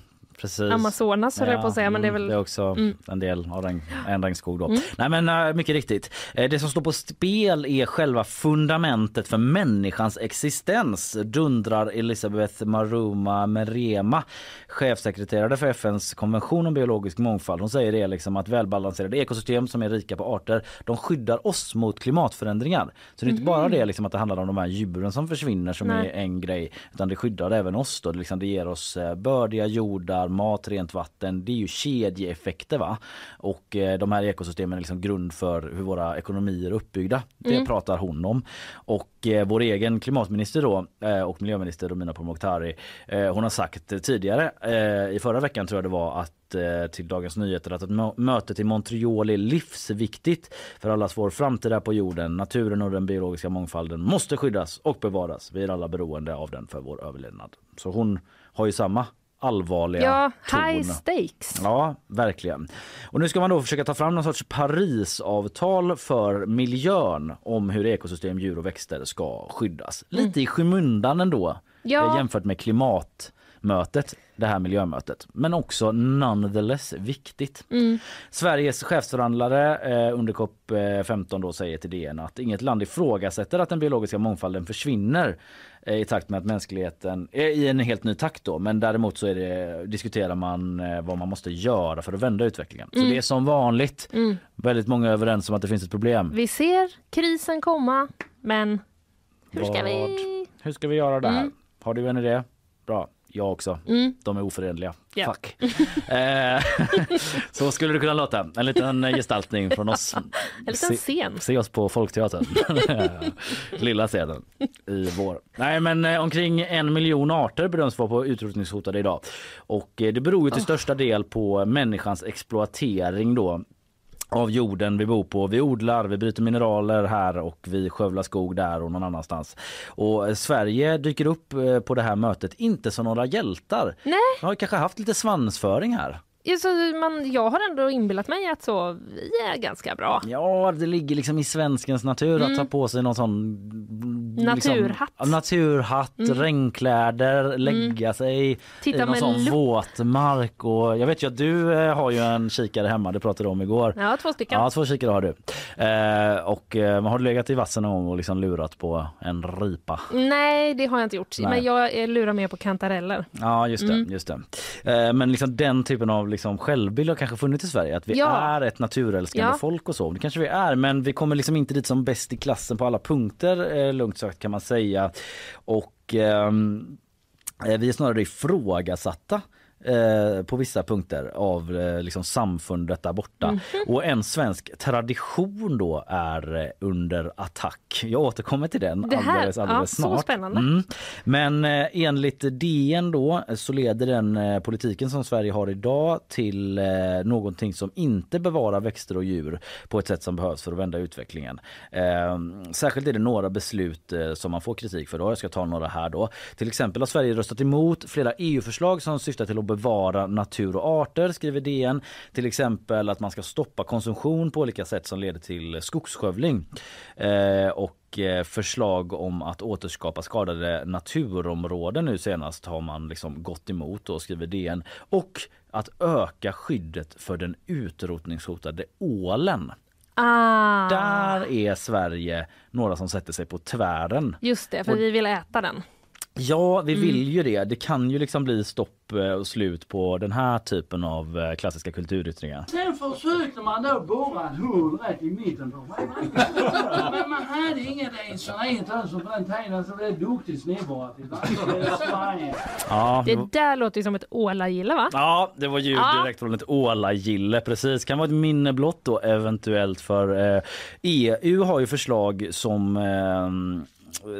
Precis. Amazonas höll jag på att säga men det är mm, väl det är också Mm. en del av regn, en regnskog. Då. Nej men äh, mycket riktigt. Eh, Det som står på spel är själva fundamentet för människans existens dundrar Elisabeth Maruma Merema, chefsekreterare för FNs konvention om biologisk mångfald. Hon säger det liksom att välbalanserade ekosystem som är rika på arter, de skyddar oss mot klimatförändringar. Så det är inte bara det liksom att det handlar om de här djuren som försvinner som Nej. är en grej, utan det skyddar även oss då. Det, liksom, det ger oss eh, bördiga jordar, mat, rent vatten. Det är ju kedjeeffekter va. Och eh, de här ekosystemen är liksom grund för hur våra ekonomier är uppbyggda. Det pratar hon om. Och eh, vår egen klimatminister då eh, och miljöminister Romina Pourmokhtari, eh, hon har sagt tidigare eh, i förra veckan tror jag det var att eh, till Dagens Nyheter att ett mötet i Montreal är livsviktigt för allas vår framtid här på jorden. Naturen och den biologiska mångfalden måste skyddas och bevaras. Vi är alla beroende av den för vår överlevnad. Så hon har ju samma allvarliga ja, ton. high stakes. Ja, verkligen. Och nu ska man då försöka ta fram någon sorts Parisavtal för miljön om hur ekosystem, djur och växter ska skyddas. Lite i skymundan ändå Ja. eh, jämfört med klimatmötet. det här miljömötet men också nonetheless viktigt. Sveriges chefsförhandlare eh, under COP eh, 15 då säger till DN att inget land ifrågasätter att den biologiska mångfalden försvinner eh, i takt med att mänskligheten eh, i en helt ny takt då men däremot så är det, diskuterar man eh, vad man måste göra för att vända utvecklingen. Så det är som vanligt väldigt många är överens om att det finns ett problem. Vi ser krisen komma, men hur ska Vad- vi... Hur ska vi göra det här? Mm. Har du en idé? Bra, jag också. Mm. De är oförenliga. Ja. Fuck. Eh, (laughs) så skulle det kunna låta. En liten gestaltning från oss. (laughs) En liten Se- scen. Se oss på Folkteatern. (laughs) Lilla scenen i vår. Nej men eh, omkring en miljon arter bedöms vara på utrotningshotade idag. Och eh, det beror ju till största del på människans exploatering då av jorden vi bor på. Vi odlar, vi bryter mineraler här och vi skövlar skog där och någon annanstans. Och eh, Sverige dyker upp eh, på det här mötet inte som några hjältar. Nej. Vi har kanske haft lite svansföring här. Ja, så man, jag har ändå inbillat mig att så, vi är ganska bra. Ja, det ligger liksom i svenskens natur att ta på sig någon sån Naturhatt. Liksom, naturhatt, regnkläder, lägga sig Titta i någon sån våtmark. Och jag vet ju att du eh, har ju en kikare hemma, det pratade du om igår. Ja, två stycken. Ja, två kikare har du. Eh, och eh, har du legat i vassen någon gång och liksom lurat på en ripa? Nej, det har jag inte gjort. Nej. Men jag eh, lurar mer på kantareller. Ja, just det. Mm. Just det. Eh, men liksom den typen av liksom självbild har kanske funnits i Sverige. Att vi Ja. är ett naturälskande Ja. folk och så. Det kanske vi är, men vi kommer liksom inte dit som bäst i klassen på alla punkter, eh, lugnt sagt kan man säga. Och ehm, eh, vi är snarare ifrågasatta eh, på vissa punkter av eh, liksom samfundet där borta. Mhm. Och en svensk tradition då är eh, under attack. Jag återkommer till den Det här- alldeles, alldeles ja, så snart. spännande. Mm. Men eh, enligt DN då så leder den politiken som Sverige har idag till eh, någonting som inte bevarar växter och djur på ett sätt som behövs för att vända utvecklingen. Eh, särskilt är det några beslut som man får kritik för. Då. Jag ska ta några här då. Till exempel har Sverige röstat emot flera EU-förslag som syftar till att bevara natur och arter, skriver DN. Till exempel att man ska stoppa konsumtion på olika sätt som leder till skogsskövling. Eh, och eh, förslag om att återskapa skadade naturområden nu senast har man liksom gått emot och skriver DN. Och att öka skyddet för den utrotningshotade ålen. Ah, Där är Sverige några som sätter sig på tvären. just det, för Och- vi vill äta den. Ja, vi Mm. vill ju det. Det kan ju liksom bli stopp eh, och slut på den här typen av eh, klassiska kulturyttringar. Sen försökte man då borra ett hål rätt i mitten på Men man hade ingen instrument alltså på den tiden så det är duktigt snedborrat. Ja, Det där låter ju som ett ålagille va? Ja, det var Ja. direkt från ett ålagille. Precis, kan vara ett minne blott då eventuellt för eh, EU har ju förslag som eh,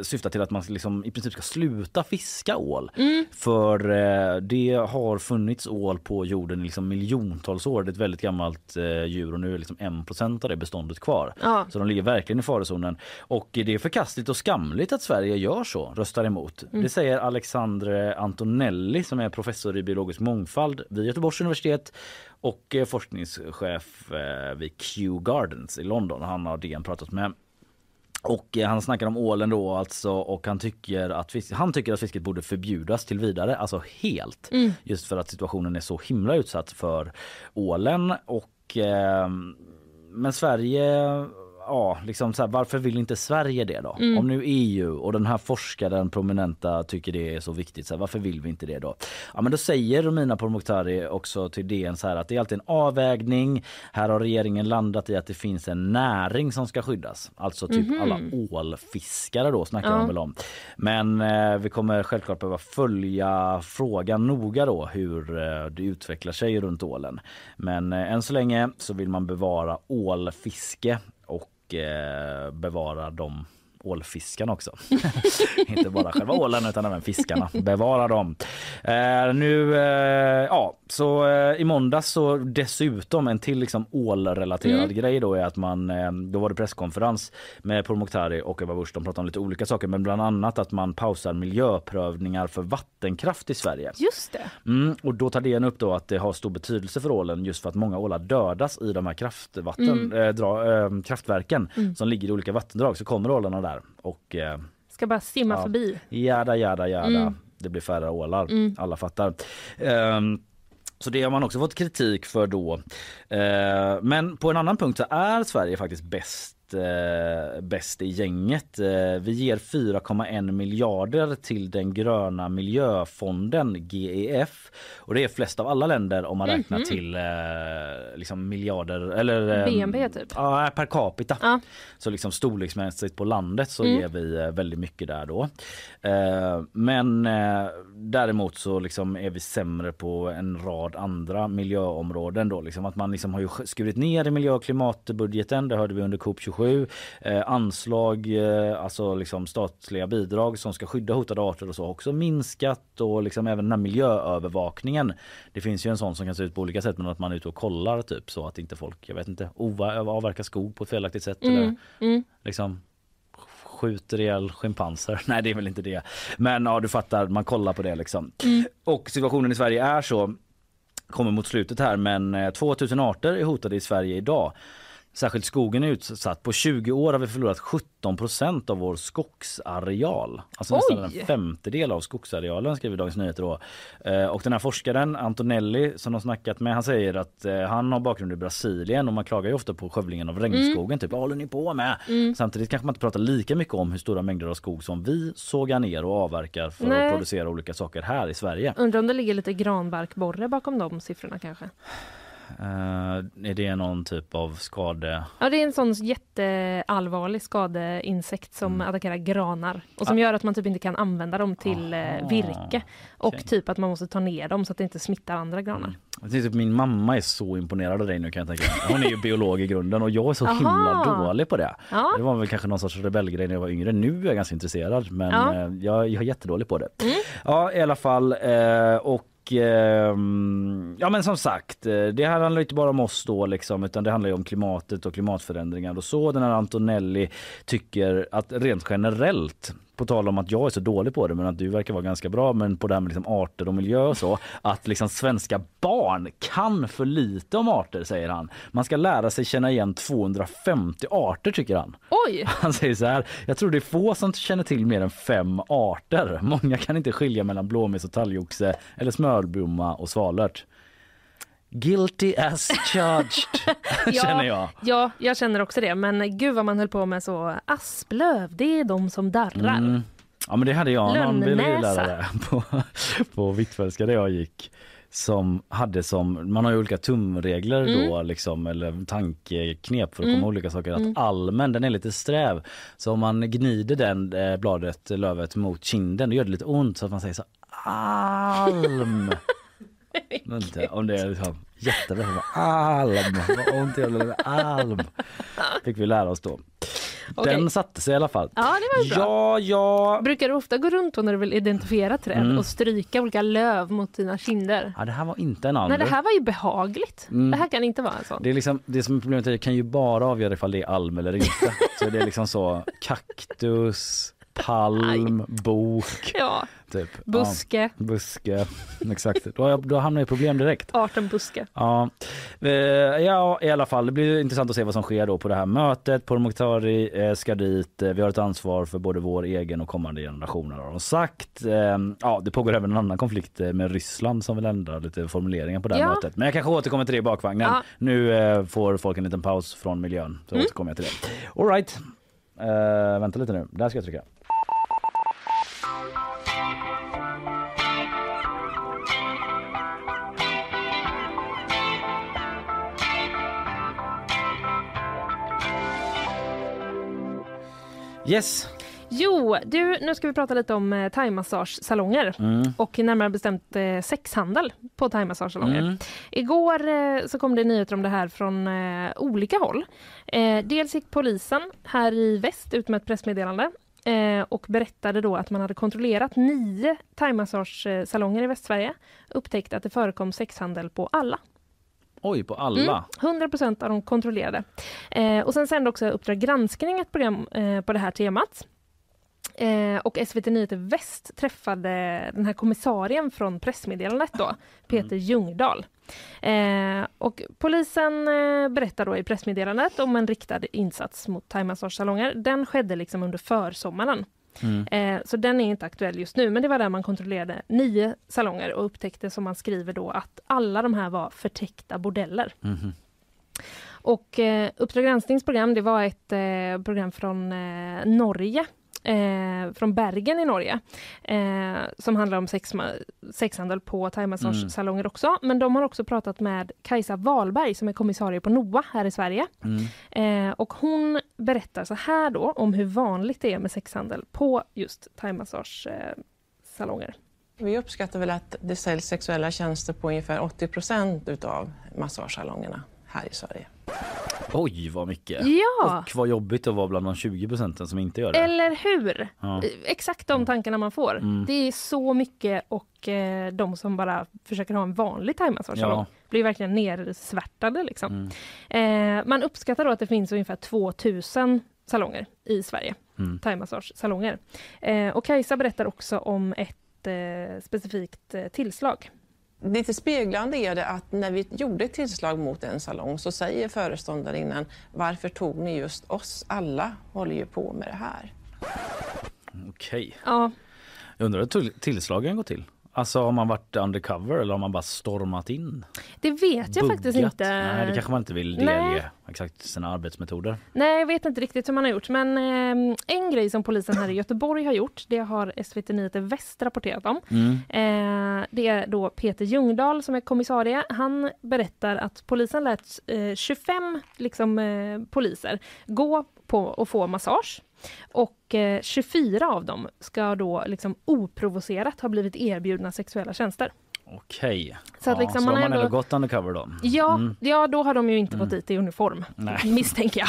syftar till att man liksom i princip ska sluta fiska ål. För eh, det har funnits ål på jorden i liksom miljontals år. Det är ett väldigt gammalt eh, djur och nu är liksom 1% av det beståndet kvar. Ja. Så de ligger verkligen i farozonen. Och det är förkastligt och skamligt att Sverige gör så, röstar emot. Det säger Alexandre Antonelli som är professor i biologisk mångfald vid Göteborgs universitet och eh, forskningschef eh, vid Kew Gardens i London. Han har DN pratat med. Och eh, han snackar om ålen då alltså och han tycker att, fisk, han tycker att fisket borde förbjudas till vidare, alltså helt. Just för att situationen är så himla utsatt för ålen och eh, men Sverige Ja, liksom så här, varför vill inte Sverige det då? Om nu EU och den här forskaren prominenta tycker det är så viktigt, så här, varför vill vi inte det då? Ja, men då säger Romina Pourmokhtari också till DN så här att det är alltid en avvägning. Här har regeringen landat i att det finns en näring som ska skyddas, alltså typ alla ålfiskare då snackar Ja. de väl om. Men eh, vi kommer självklart behöva följa frågan noga då hur eh, det utvecklar sig runt ålen. Men eh, än så länge så vill man bevara ålfiske Eh, bevara de ålfiskarna också. (laughs) Inte bara själva ålen utan även fiskarna. Bevara dem. Eh, nu, eh, ja, så eh, i måndags så dessutom en till liksom ålrelaterad grej då är att man, eh, då var det presskonferens med Pourmokhtari och Ebba Busch. De pratade om lite olika saker men bland annat att man pausar miljöprövningar för vattenkraft i Sverige. Just det. Mm, och då tar DN upp då att det har stor betydelse för ålen just för att många ålar dödas i de här kraftvatten, eh, dra, eh, kraftverken som ligger i olika vattendrag. Så kommer ålarna där och eh, Ska bara simma Ja. förbi. jada jada jada. det blir färre ålar. Mm. Alla fattar. Ehm, så det har man också fått kritik för då. Eh, men på en annan punkt så är Sverige faktiskt bäst eh, bäst i gänget. Eh, vi ger 4,1 miljarder till den gröna miljöfonden GEF och det är flest av alla länder om man mm -hmm. räknar mhm. till eh, liksom miljarder eller eh, BNP typ. Ja, per capita. Ah. Så liksom storleksmässigt på landet så mm. ger vi eh, väldigt mycket där då. Eh, men däremot så liksom är vi sämre på en rad andra miljöområden då liksom att man liksom har ju skurit ner i miljö och klimatbudgeten. Det hörde vi under COP27 2007. Eh, anslag, eh, alltså liksom statliga bidrag som ska skydda hotade arter och så har också minskat och liksom även den här miljöövervakningen. Det finns ju en sån som kan se ut på olika sätt men att man är ute och kollar typ så att inte folk, jag vet inte, avverkar skog på ett felaktigt sätt mm. eller mm. liksom skjuter ihjäl schimpanser. (laughs) Nej det är väl inte det. Men ja du fattar, man kollar på det liksom. Mm. Och situationen i Sverige är så kommer mot slutet här men eh, 2000 arter är hotade i Sverige idag. Särskilt skogen är utsatt. På 20 år har vi förlorat 17 procent av vår skogsareal. Alltså nästan Oj! en femtedel av skogsarealen skriver Dagens Nyheter då. Eh, Och den här forskaren Antonelli som de snackat med han säger att eh, han har bakgrund i Brasilien och man klagar ju ofta på skövlingen av regnskogen. Typ vad håller ni på med? Mm. Samtidigt kanske man inte pratar lika mycket om hur stora mängder av skog som vi sågar ner och avverkar för Nej. att producera olika saker här i Sverige. Undrar om det ligger lite granbarkborre bakom de siffrorna kanske? Eh, är det någon typ av skade? Ja, det är en sån jätteallvarlig skadeinsekt som Mm. attackerar granar och som Ah. gör att man typ inte kan använda dem till eh, Aha, virke och okej. typ att man måste ta ner dem så att det inte smittar andra granar. Jag tänkte att min mamma är så imponerad av dig nu kan jag tänka. Hon är ju biolog i grunden och jag är så himla Aha. dålig på det. Ja. Det var väl kanske någon sorts rebellgrej när jag var yngre. Nu är jag ganska intresserad men Ja. eh, jag, jag är jättedålig på det. Mm. Ja i alla fall och eh, ja men som sagt, eh, det här handlar inte bara om oss då liksom utan det handlar ju om klimatet och klimatförändringar och så. Den här Antonelli tycker att rent generellt på tal om att jag är så dålig på det men att du verkar vara ganska bra men på det här med liksom arter och miljö och så att liksom svenska barn kan för lite om arter säger han. Man ska lära sig känna igen 250 arter tycker han. Oj! (laughs) Han säger så här. Jag tror det är få som känner till mer än fem arter. Många kan inte skilja mellan blåmes och talgoxe eller smörblomma och svalört. Guilty as charged (laughs) känner jag. Ja, jag känner också det. Men gud vad man höll på med så asplöv, det är de som darrar. Mm. Ja men det hade jag någon Lönnäsa. biologilärare på, på Hvitfeldtska där jag gick som hade som, man har ju olika tumregler då liksom eller tankeknep för att Mm. komma ihåg olika saker. Att Mm. almen den är lite sträv. Så om man gnider den eh, bladet, lövet mot kinden då gör det lite ont så att man säger så alm. (laughs) (laughs) Inte, om det är liksom jättebra. Alm, vad ont gör med alm. (laughs) Fick vi lära oss då. Den satte sig i alla fall. Ja, det var bra. Ja, ja. Brukar du ofta gå runt när du vill identifiera träd Mm. och stryka olika löv mot dina kinder? ja, det här var inte en alm. Det här var ju behagligt. Mm. Det här kan inte vara en sån. Det är liksom det som är problemet är att jag kan ju bara avgöra ifall det är alm eller inte. (laughs) Så det är liksom så kaktus, palm, bok, Ja, typ. buske, Ja, buske, exakt. Då, jag- då hamnar jag i problem direkt. arten buske. Ja. Eh, ja, i alla fall. Det blir intressant att se vad som sker då på det här mötet. Pourmokhtari eh, ska dit. Eh, Vi har ett ansvar för både vår egen och kommande generationer har de sagt. Ja, det pågår även en annan konflikt med Ryssland som vill ändra lite formuleringar på det här Ja. mötet. Men jag kanske återkommer till det i bakvagnen. Ja. Nu får folk en liten paus från miljön. Så Mm. återkommer jag till det. All right. Eh, vänta lite nu. Där ska jag trycka. Yes. Jo, du, nu ska vi prata lite om eh, thaimassagesalonger Mm. och närmare bestämt eh, sexhandel på thaimassagesalonger. Mm. Igår eh, så kom det nyheter om det här från eh, olika håll. Eh, dels gick polisen här i väst ut med ett pressmeddelande eh, och berättade då att man hade kontrollerat nio thaimassagesalonger i Västsverige. Upptäckt att det förekom sexhandel på alla. Oj, på alla. Mm, 100 procent av de kontrollerade. Eh, och sen sände också Uppdrag granskning ett program eh, på det här temat. Eh, och SVT Nyheter Väst träffade den här kommissarien från pressmeddelandet då, Peter Ljungdahl. Eh, och polisen eh, berättar då i pressmeddelandet om en riktad insats mot thaimassagesalonger. Den skedde liksom under försommaren. Eh, så den är inte aktuell just nu, men det var där man kontrollerade nio salonger och upptäckte, som man skriver då, att alla de här var förtäckta bordeller. Mhm. Och eh, Uppdrag gransknings program, det var ett eh, program från eh, Norge eh, från Bergen i Norge eh, som handlar om sex, sexhandel på thaimassagesalonger mm. också. Men de har också pratat med Kajsa Wahlberg som är kommissarie på NOA här i Sverige. Mm. Eh, och hon berättar så här då om hur vanligt det är med sexhandel på just thaimassagesalonger. Vi uppskattar väl att det säljs sexuella tjänster på ungefär 80 procent utav massagesalongerna här i Sverige. Oj vad mycket! Ja. Och vad jobbigt att vara bland de 20 procenten som inte gör det. Eller hur! Ja. Exakt de tankarna man får. Mm. Det är så mycket och eh, de som bara försöker ha en vanlig thaimassagesalong ja. blir verkligen nersvärtade. Liksom. Mm. Eh, man uppskattar att det finns ungefär 2000 salonger i Sverige. Mm. Thaimassagesalonger. Eh, och Kajsa berättar också om ett eh, specifikt eh, tillslag Lite speglande är det att när vi gjorde ett tillslag mot en salong så säger föreståndarinnan varför tog ni just oss? Alla håller ju på med det här. Okej. Ja. Jag undrar hur tillslagen går till? Alltså har man varit undercover eller har man bara stormat in? Det vet jag Buggat? faktiskt inte. Nej, det kanske man inte vill delge exakt sina arbetsmetoder. Nej, jag vet inte riktigt hur man har gjort. Men eh, en grej som polisen här i Göteborg har gjort, det har SVT Nyheter Väst rapporterat om. Mm. Eh, det är då Peter Ljungdahl som är kommissarie. Han berättar att polisen lät eh, 25 liksom, eh, poliser gå på och få massage och eh, 24 av dem ska då liksom oprovocerat ha blivit erbjudna sexuella tjänster. Okej. Så, att liksom så man har man ändå... gått undercover då? Ja, mm. ja, då har de ju inte mm. gått dit i uniform, Nej. misstänker jag.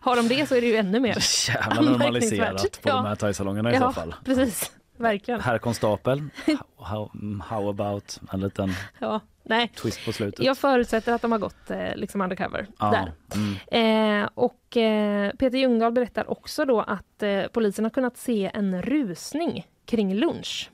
Har de det så är det ju ännu mer (laughs) Jävla normaliserat på ja. de här thaisalongerna i ja, så fall. precis. Verkligen. Herr konstapel, (laughs) how, how about en liten ja, nej. twist på slutet? Jag förutsätter att de har gått eh, liksom undercover ja, där. Mm. Eh, och eh, Peter Ljungdahl berättar också då att eh, polisen har kunnat se en rusning kring lunch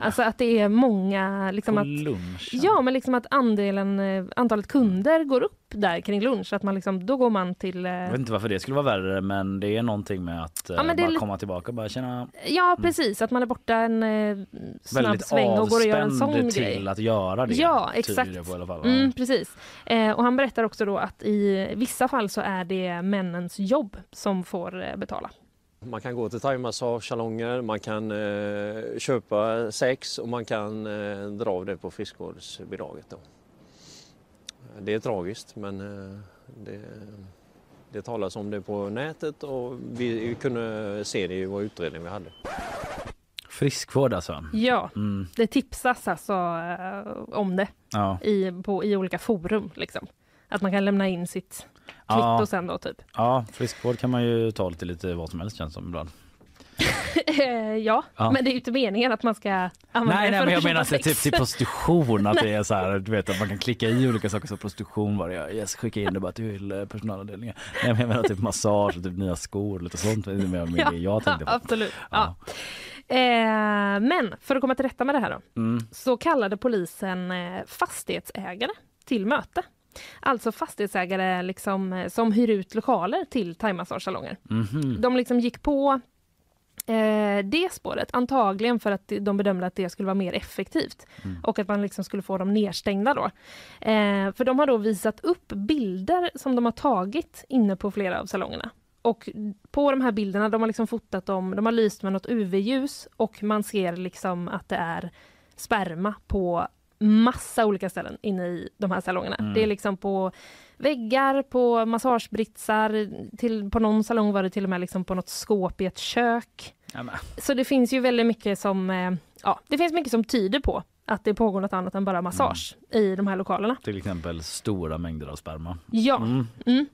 Alltså att det är många... Liksom på att, lunchen? Ja, men liksom att andelen, eh, antalet kunder går upp där kring lunch. Att man liksom, då går man till... Eh, Jag vet inte varför det skulle vara värre men det är någonting med att ja, bara li- komma tillbaka och bara känna... Ja mm. precis, att man är borta en eh, snabb Väldigt sväng och går och gör en sån till grej. att göra det. Ja, exakt. På, i alla fall. Mm, precis. Eh, och han berättar också då att i vissa fall så är det männens jobb som får eh, betala. Man kan gå till thaimassagesalonger, man kan eh, köpa sex och man kan eh, dra av det på friskvårdsbidraget. Då. Det är tragiskt men eh, det, det talas om det på nätet och vi kunde se det i vår utredning vi hade. Friskvård alltså? Ja, mm. det tipsas alltså eh, om det ja. i, på, i olika forum. Liksom. Att man kan lämna in sitt kvitto ja. sen då typ. Ja, friskvård kan man ju ta lite, lite vad som helst känns som ibland. (laughs) ja, ja, men det är ju inte meningen att man ska använda Nej, nej men jag menar alltså, typ till prostitution att det är så här, (laughs) du vet att man kan klicka i olika saker som prostitution var det yes, skicka in det bara till eh, personalavdelningen. Nej, men jag menar typ massage och typ nya skor och lite sånt. Det är mer ja, det jag tänkte på. Absolut. Ja. ja. Eh, men för att komma till rätta med det här då, mm. så kallade polisen eh, fastighetsägare till möte. Alltså fastighetsägare liksom, eh, som hyr ut lokaler till thaimassagesalonger. Mm -hmm. De liksom gick på eh, det spåret, antagligen för att de bedömde att det skulle vara mer effektivt mm. och att man liksom skulle få dem nedstängda då. Eh, för de har då visat upp bilder som de har tagit inne på flera av salongerna. Och på de här bilderna, de har liksom fotat dem, de har lyst med något UV-ljus och man ser liksom att det är sperma på massa olika ställen inne i de här salongerna. Mm. Det är liksom på väggar, på massagebritsar, till, på någon salong var det till och med liksom på något skåp i ett kök. Jamen. Så det finns ju väldigt mycket som, eh, ja, det finns mycket som tyder på att det pågår något annat än bara massage mm. i de här lokalerna. Till exempel stora mängder av sperma. Ja. Mm.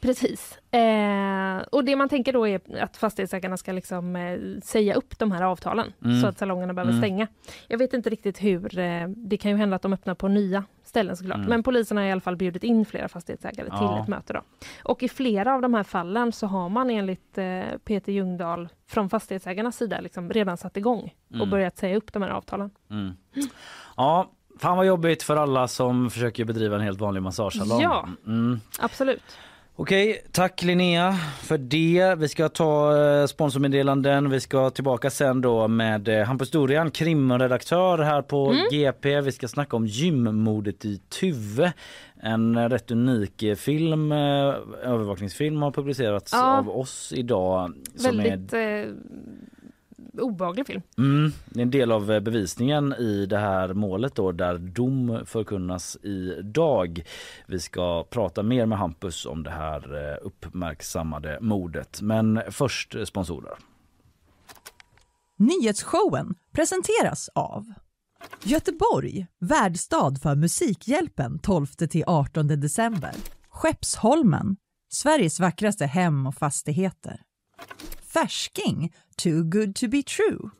Precis. Eh, och det man tänker då är att fastighetsägarna ska liksom, eh, säga upp de här avtalen mm. så att salongerna behöver mm. stänga. Jag vet inte riktigt hur, eh, det kan ju hända att de öppnar på nya ställen såklart. Mm. Men polisen har i alla fall bjudit in flera fastighetsägare ja. till ett möte. Då. Och i flera av de här fallen så har man enligt eh, Peter Ljungdahl från fastighetsägarnas sida liksom redan satt igång och mm. börjat säga upp de här avtalen. Mm. Ja, Fan vad jobbigt för alla som försöker bedriva en helt vanlig massagesalong. Ja, mm. absolut. Okej, tack Linnea för det. Vi ska ta eh, sponsormeddelanden. Vi ska tillbaka sen då med eh, Hampus Dorian, krimredaktör här på Mm. GP. Vi ska snacka om gymmordet i Tuve. En eh, rätt unik film, övervakningsfilm har publicerats Ja. av oss idag. Som Väldigt är, obehaglig film. mm, det är en del av eh, bevisningen i det här målet då där dom förkunnas idag. Vi ska prata mer med Hampus om det här eh, uppmärksammade mordet. Men först eh, sponsorer. Nyhetsshowen presenteras av Göteborg, värdstad för Musikhjälpen 12-18 december. Skeppsholmen, Sveriges vackraste hem och fastigheter. Färsking, too good to be true.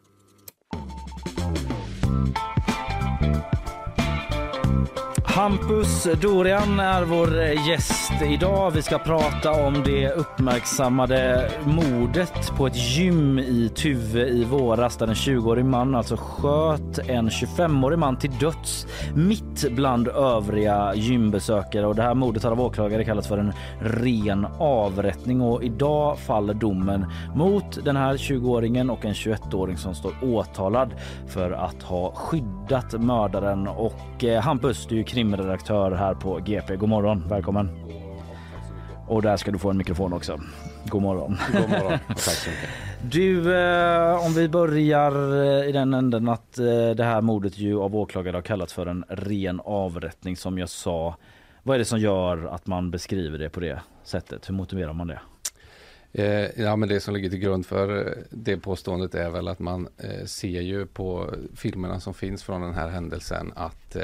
Hampus Dorian är vår gäst idag. Vi ska prata om det uppmärksammade mordet på ett gym i Tuve i våras där en 20-årig man alltså sköt en 25-årig man till döds mitt bland övriga gymbesökare. Och det här mordet har av åklagare kallats för en ren avrättning och idag faller domen mot den här 20-åringen och en 21-åring som står åtalad för att ha skyddat mördaren. Och eh, Hampus, du är krimredaktör här på GP. God morgon, välkommen. Och där ska du få en mikrofon också. God morgon. God morgon. (laughs) Tack så mycket. Du, eh, om vi börjar eh, i den änden att eh, det här mordet ju av åklagare har kallats för en ren avrättning som jag sa. Vad är det som gör att man beskriver det på det sättet? Hur motiverar man det? Eh, ja, men det som ligger till grund för eh, det påståendet är väl att man eh, ser ju på filmerna som finns från den här händelsen att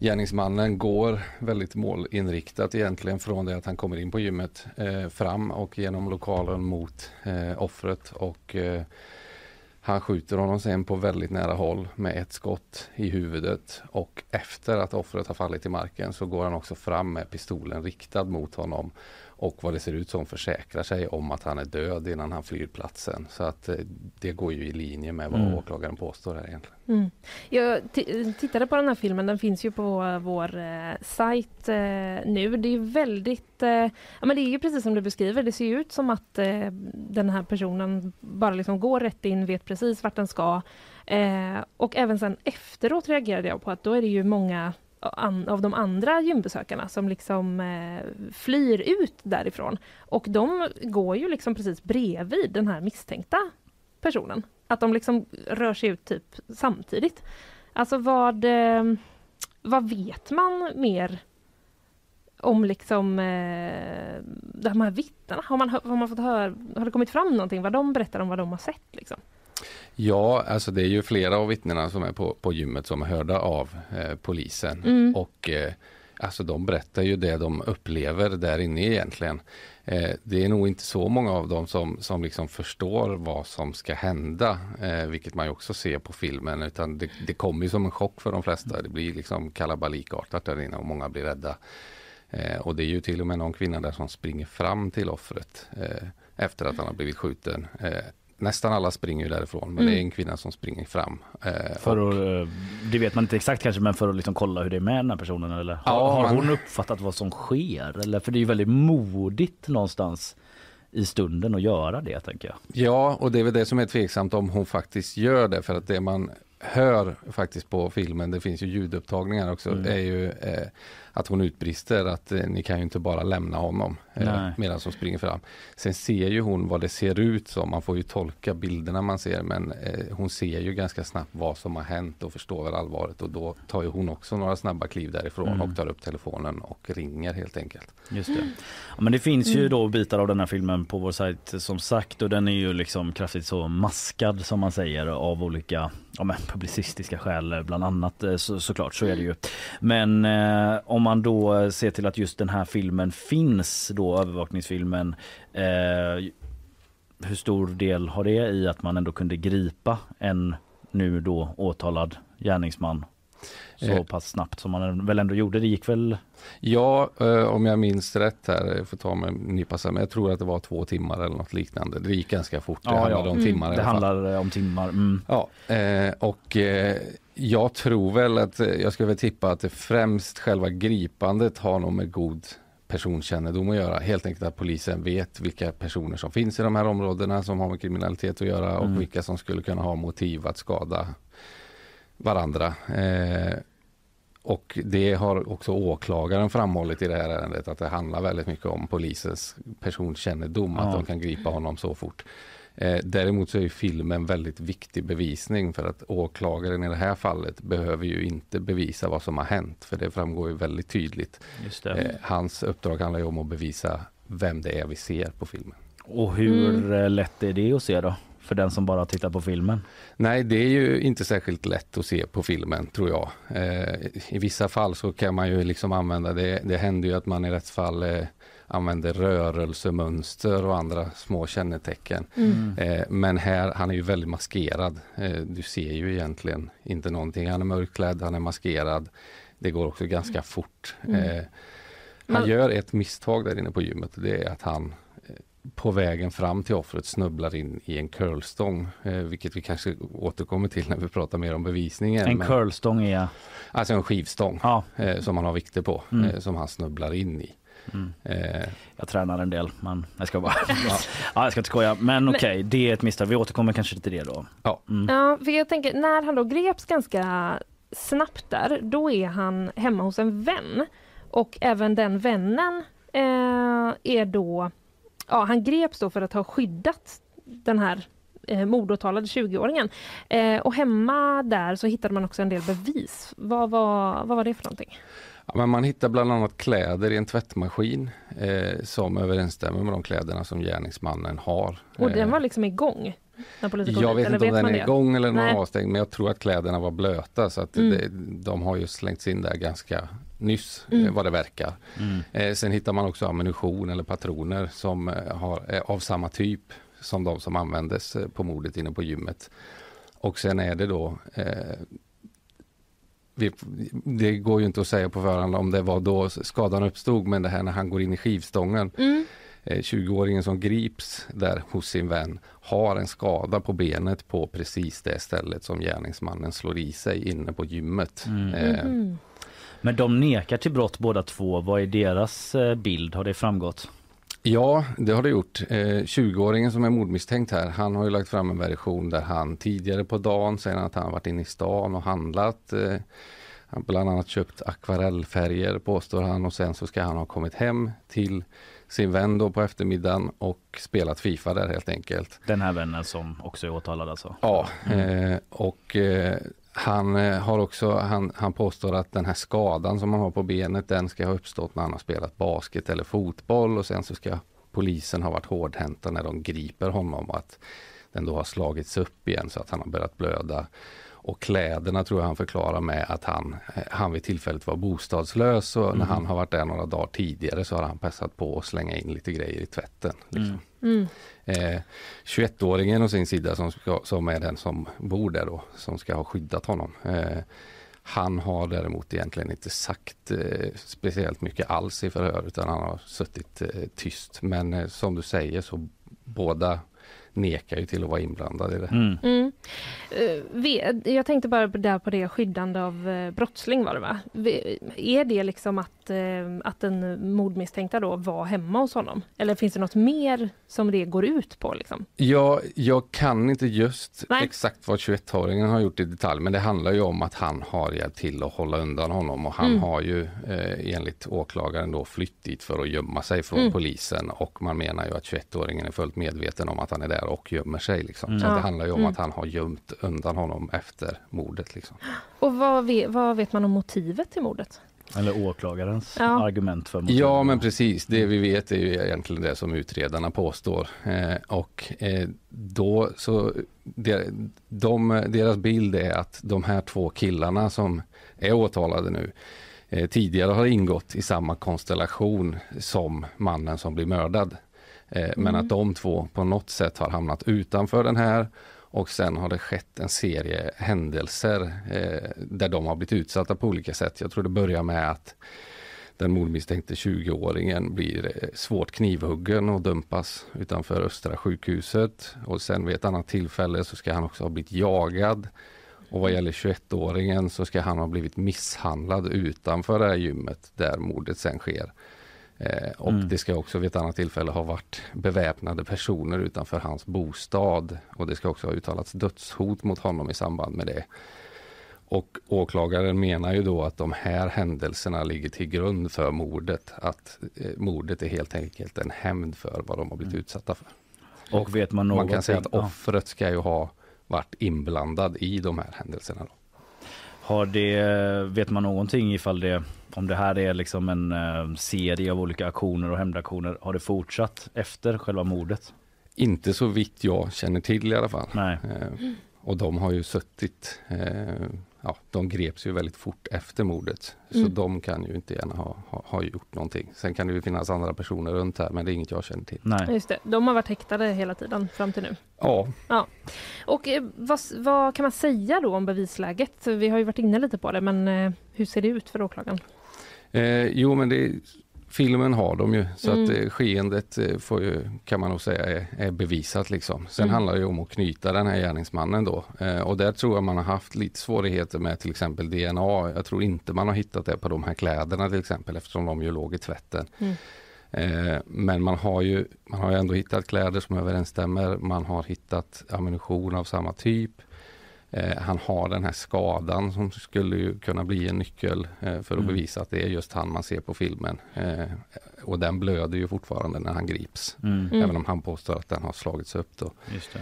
gärningsmannen går väldigt målinriktat egentligen från det att han kommer in på gymmet eh, fram och genom lokalen mot eh, offret och eh, han skjuter honom sen på väldigt nära håll med ett skott i huvudet och efter att offret har fallit i marken så går han också fram med pistolen riktad mot honom och vad det ser ut som försäkrar sig om att han är död innan han flyr platsen. Så att eh, det går ju i linje med vad Mm. åklagaren påstår här egentligen. Mm. Jag ti- tittade på den här filmen, den finns ju på vår eh, sajt eh, nu. Det är väldigt, eh, ja men det är ju precis som du beskriver, det ser ju ut som att eh, den här personen bara liksom går rätt in, vet precis vart den ska. Eh, och även sen efteråt reagerade jag på att då är det ju många av de andra gymbesökarna som liksom eh, flyr ut därifrån. Och de går ju liksom precis bredvid den här misstänkta personen. Att de liksom rör sig ut typ samtidigt. Alltså vad, eh, vad vet man mer om liksom eh, de här vittnena? Har man, har man fått höra, har det kommit fram någonting vad de berättar om vad de har sett? Liksom? Ja, alltså det är ju flera av vittnena som är på, på gymmet som är hörda av eh, polisen. Mm. Och eh, alltså de berättar ju det de upplever där inne egentligen. Eh, det är nog inte så många av dem som, som liksom förstår vad som ska hända, eh, vilket man ju också ser på filmen, utan det, det kommer som en chock för de flesta. Det blir liksom kalabalikartat där inne och många blir rädda. Eh, och det är ju till och med någon kvinna där som springer fram till offret eh, efter att han har blivit skjuten. Nästan alla springer ju därifrån, men Mm. det är en kvinna som springer fram. Eh, För att, eh, det vet man inte exakt kanske men för att liksom kolla hur det är med den här personen eller har, Ja, har man- hon uppfattat vad som sker? Eller för det är ju väldigt modigt någonstans i stunden att göra det tänker jag. Ja, och det är väl det som är tveksamt om hon faktiskt gör det. För att det man hör faktiskt på filmen, det finns ju ljudupptagningar också, Mm. är ju eh, att hon utbrister att eh, ni kan ju inte bara lämna honom eh, medan hon springer fram. Sen ser ju hon vad det ser ut som, man får ju tolka bilderna man ser men eh, hon ser ju ganska snabbt vad som har hänt och förstår väl allvaret och då tar ju hon också några snabba kliv därifrån Mm. och tar upp telefonen och ringer helt enkelt. Just det. Ja, men det finns ju Mm. då bitar av den här filmen på vår sajt som sagt och den är ju liksom kraftigt så maskad som man säger av olika ja, men publicistiska skäl bland annat eh, så, såklart så är det ju. Men eh, om man då eh, ser till att just den här filmen finns då övervakningsfilmen eh, hur stor del har det i att man ändå kunde gripa en nu då åtalad gärningsman? Så Eh. pass snabbt som man väl ändå gjorde. Det gick väl Ja, eh, om jag minns rätt här, jag får ta med en nypa men jag tror att det var två timmar eller något liknande. Det gick ganska fort, det handlade om timmar i Det handlar om timmar. Mm. Ja, eh, och jag tror väl att, jag skulle väl tippa att det främst själva gripandet har nog med god personkännedom att göra. Helt enkelt att polisen vet vilka personer som finns i de här områdena som har med kriminalitet att göra och Mm. vilka som skulle kunna ha motiv att skada varandra. Eh, och det har också åklagaren framhållit i det här ärendet att det handlar väldigt mycket om polisens personkännedom, Ja. att de kan gripa honom så fort. Eh, däremot så är ju filmen väldigt viktig bevisning för att åklagaren i det här fallet behöver ju inte bevisa vad som har hänt för det framgår ju väldigt tydligt. Just det. Eh, hans uppdrag handlar ju om att bevisa vem det är vi ser på filmen. Och hur Mm. eh, lätt är det att se då? För den som bara tittar på filmen. Nej, det är ju inte särskilt lätt att se på filmen tror jag. Eh, I vissa fall så kan man ju liksom använda det. Det händer ju att man i rättsfall eh, använder rörelsemönster och andra små kännetecken. Mm. Eh, men här, han är ju väldigt maskerad. Eh, du ser ju egentligen inte någonting. Han är mörkklädd, han är maskerad. Det går också ganska fort. Mm. Eh, han gör ett misstag där inne på gymmet. Det är att han på vägen fram till offret snubblar in i en curlstång. Eh, vilket vi kanske återkommer till när vi pratar mer om bevisningen. En Men- curlstång är... Alltså en skivstång Ja. eh, som han har vikter på. Mm. Eh, som han snubblar in i. Mm. Eh, Jag tränar en del men jag ska bara... (laughs) (laughs) ja, jag ska inte skoja. Men okej, det är ett misstag. Vi återkommer kanske till det då. Ja. Mm. Ja, för jag tänker när han då greps ganska snabbt där, då är han hemma hos en vän. Och även den vännen eh, är då, ja han greps då för att ha skyddat den här eh, mordåtalade 20-åringen. Eh, och hemma där så hittade man också en del bevis. Vad var, vad var det för någonting? Ja, men man hittar bland annat kläder i en tvättmaskin eh, som överensstämmer med de kläderna som gärningsmannen har. Och Eh, den var liksom igång? Jag vet eller inte om den man är det? igång eller den är avstängd men jag tror att kläderna var blöta så att Mm. det, de har ju slängts in där ganska nyss Mm. eh, vad det verkar. Mm. Eh, sen hittar man också ammunition eller patroner som eh, har, är av samma typ som de som användes på mordet inne på gymmet. Och sen är det då eh, vi, det går ju inte att säga på förhand om det var då skadan uppstod men det här när han går in i skivstången Mm. Eh, 20-åringen som grips där hos sin vän har en skada på benet på precis det stället som gärningsmannen slår i sig inne på gymmet. Mm. Eh, Mhm. Men de nekar till brott båda två. Vad är deras eh, bild? Har det framgått? Ja, det har det gjort. Eh, 20-åringen som är mordmisstänkt här, han har ju lagt fram en version där han tidigare på dagen säger att han har varit inne i stan och handlat. Eh, han bland annat köpt akvarellfärger påstår han och sen så ska han ha kommit hem till sin vän då på eftermiddagen och spelat Fifa där helt enkelt. Den här vännen som också är åtalad alltså? Ja, eh, och eh, han eh, har också, han, han påstår att den här skadan som han har på benet, den ska ha uppstått när han har spelat basket eller fotboll och sen så ska polisen ha varit hårdhänta när de griper honom och att den då har slagits upp igen så att han har börjat blöda. Och kläderna tror jag han förklarar med att han, eh, han vid tillfället var bostadslös och när Mhm. han har varit där några dagar tidigare så har han passat på att slänga in lite grejer i tvätten. Liksom. Mm. Eh, 21-åringen å sin sida som, ska, som är den som bor där då, som ska ha skyddat honom. Eh, han har däremot egentligen inte sagt eh, speciellt mycket alls i förhör utan han har suttit eh, tyst. Men eh, som du säger så båda nekar ju till att vara inblandade i det. Mm. Mm. Eh, Jag tänkte bara på- där på det skyddande av eh, brottsling var det va? Är det liksom att, eh, att den mordmisstänkta då var hemma hos honom? Eller finns det något mer som det går ut på? Liksom? Ja, jag kan inte just Nej. exakt vad 21-åringen har gjort i detalj men det handlar ju om att han har hjälpt till att hålla undan honom och han Mm. har ju eh, enligt åklagaren då flytt dit för att gömma sig från Mm. polisen och man menar ju att 21-åringen är fullt medveten om att han är där och gömmer sig. Liksom. Mm. Så det handlar ju om Mm. att han har gömt undan honom efter mordet. Liksom. Och vad vet, vad vet man om motivet till mordet? Eller åklagarens Ja. argument för motiv. Ja men precis, det vi vet är ju egentligen det som utredarna påstår. Eh, och eh, då så, de, de, deras bild är att de här två killarna som är åtalade nu eh, tidigare har ingått i samma konstellation som mannen som blir mördad. Eh, Men Mm. att de två på något sätt har hamnat utanför den här och sen har det skett en serie händelser eh, där de har blivit utsatta på olika sätt. Jag tror det börjar med att den mordmisstänkte 20-åringen blir eh, svårt knivhuggen och dumpas utanför Östra sjukhuset. Och sen vid ett annat tillfälle så ska han också ha blivit jagad. Och vad gäller 21-åringen så ska han ha blivit misshandlad utanför det här gymmet där mordet sen sker. Eh, och Mm. det ska också vid ett annat tillfälle ha varit beväpnade personer utanför hans bostad. Och det ska också ha uttalats dödshot mot honom i samband med det. Och åklagaren menar ju då att de här händelserna ligger till grund för mordet. Att eh, mordet är helt enkelt en hämnd för vad de har blivit utsatta för. Och vet man Man någonting? kan säga att offret ska ju ha varit inblandad i de här händelserna. Då. Har det, vet man någonting ifall det, om det här är liksom en eh, serie av olika aktioner och hämndaktioner, har det fortsatt efter själva mordet? Inte så vitt jag känner till i alla fall. Nej. Eh, och de har ju suttit, eh, ja, de greps ju väldigt fort efter mordet. Mm. Så de kan ju inte gärna ha, ha, ha gjort någonting. Sen kan det ju finnas andra personer runt här men det är inget jag känner till. Nej. Just det. De har varit häktade hela tiden fram till nu. Ja, Ja. Och eh, vad, vad kan man säga då om bevisläget? Vi har ju varit inne lite på det, men eh, hur ser det ut för åklagaren? Eh, jo men det, filmen har de ju så Mm. att eh, skeendet eh, får ju, kan man nog säga är, är bevisat liksom. Sen Mm. handlar det om att knyta den här gärningsmannen då eh, och där tror jag man har haft lite svårigheter med till exempel DNA. Jag tror inte man har hittat det på de här kläderna till exempel eftersom de ju låg i tvätten. Mm. Eh, men man har ju man har ju ändå hittat kläder som överensstämmer. Man har hittat ammunition av samma typ. Eh, han har den här skadan som skulle ju kunna bli en nyckel eh, för att Mm. bevisa att det är just han man ser på filmen. Eh, och den blöder ju fortfarande när han grips. Mm. Mm. Även om han påstår att den har slagits upp då. Just det.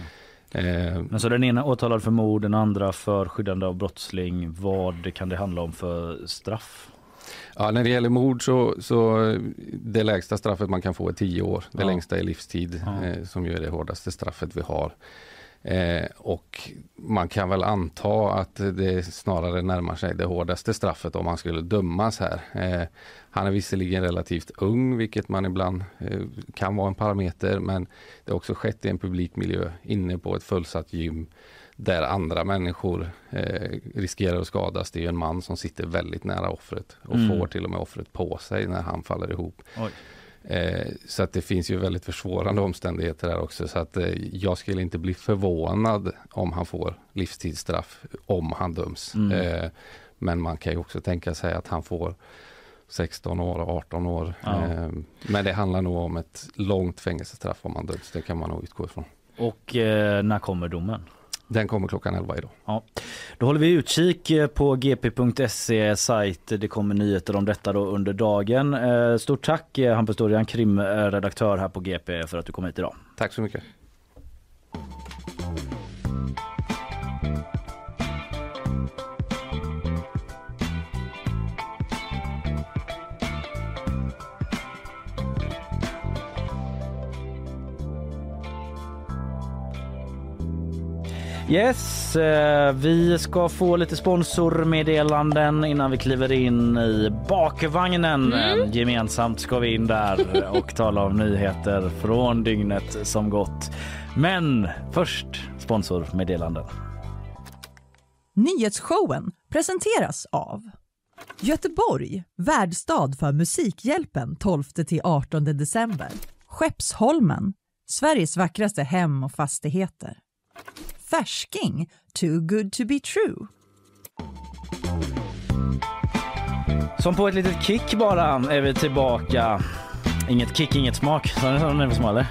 Eh, Men så den ena åtalad för mord, den andra för skyddande av brottsling. Vad kan det handla om för straff? ja, när det gäller mord så, så det lägsta straffet man kan få är 10 år. Det Ja. längsta är livstid Ja. eh, som ju är det hårdaste straffet vi har. Eh, och man kan väl anta att det snarare närmar sig det hårdaste straffet om han skulle dömas här. Eh, han är visserligen relativt ung, vilket man ibland eh, kan vara en parameter, men det har också skett i en publik miljö inne på ett fullsatt gym där andra människor eh, riskerar att skadas. Det är en man som sitter väldigt nära offret och Mm. får till och med offret på sig när han faller ihop. Oj. Eh, så att det finns ju väldigt försvårande omständigheter där också. Så att eh, jag skulle inte bli förvånad om han får livstidsstraff om han döms. Mm. Eh, men man kan ju också tänka sig att han får 16 år och 18 år. Ja. Eh, men det handlar nog om ett långt fängelsestraff om han döms. Det kan man nog utgå ifrån. Och eh, när kommer domen? Den kommer klockan 11 idag. Ja. Då håller vi utkik eh, på gp.se sajt. Det kommer nyheter om detta då under dagen. Eh, Stort tack eh, Hampus Dorian, krimredaktör här på GP för att du kom hit idag. Tack så mycket. Yes, eh, vi ska få lite sponsormeddelanden innan vi kliver in i bakvagnen. Eh, Gemensamt ska vi in där och tala om nyheter från dygnet som gått. Men först sponsormeddelanden. Nyhetsshowen presenteras av Göteborg, värdstad för Musikhjälpen 12-18 december. Skeppsholmen, Sveriges vackraste hem och fastigheter. Färsking, too good to be true. Som på ett litet kick bara är vi tillbaka. Inget kick, inget smak. Sa ni så när ni var små eller?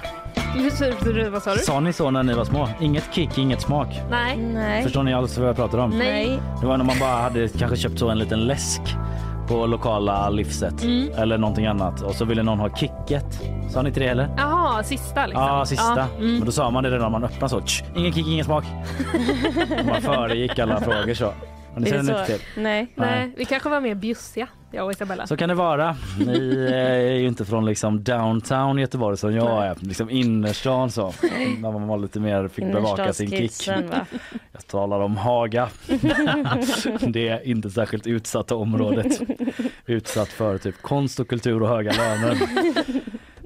Vad sa du? Sa ni så när ni var små? Inget kick, inget smak. Nej. Nej. Förstår ni alls vad jag pratar om? Nej. Det var när man bara hade kanske köpt så en liten läsk på lokala livset Mm. eller någonting annat och så ville någon ha kicket. Sa ni inte det heller? Jaha, sista liksom. Ja, sista. Ja, mm. Men då sa man det redan när man öppnade så. Tsch, ingen kick, ingen smak. (laughs) man föregick alla frågor så. Har ni inte så? till? Nej. Nej, vi kanske var mer bjussiga, jag och Isabella. Så kan det vara. Ni eh, är ju inte från liksom downtown Göteborg som jag är. Liksom innerstan så. När man var lite mer fick bevaka sin kick. Va? Jag talar om Haga. (laughs) det är inte särskilt utsatta området. Utsatt för typ konst och kultur och höga löner.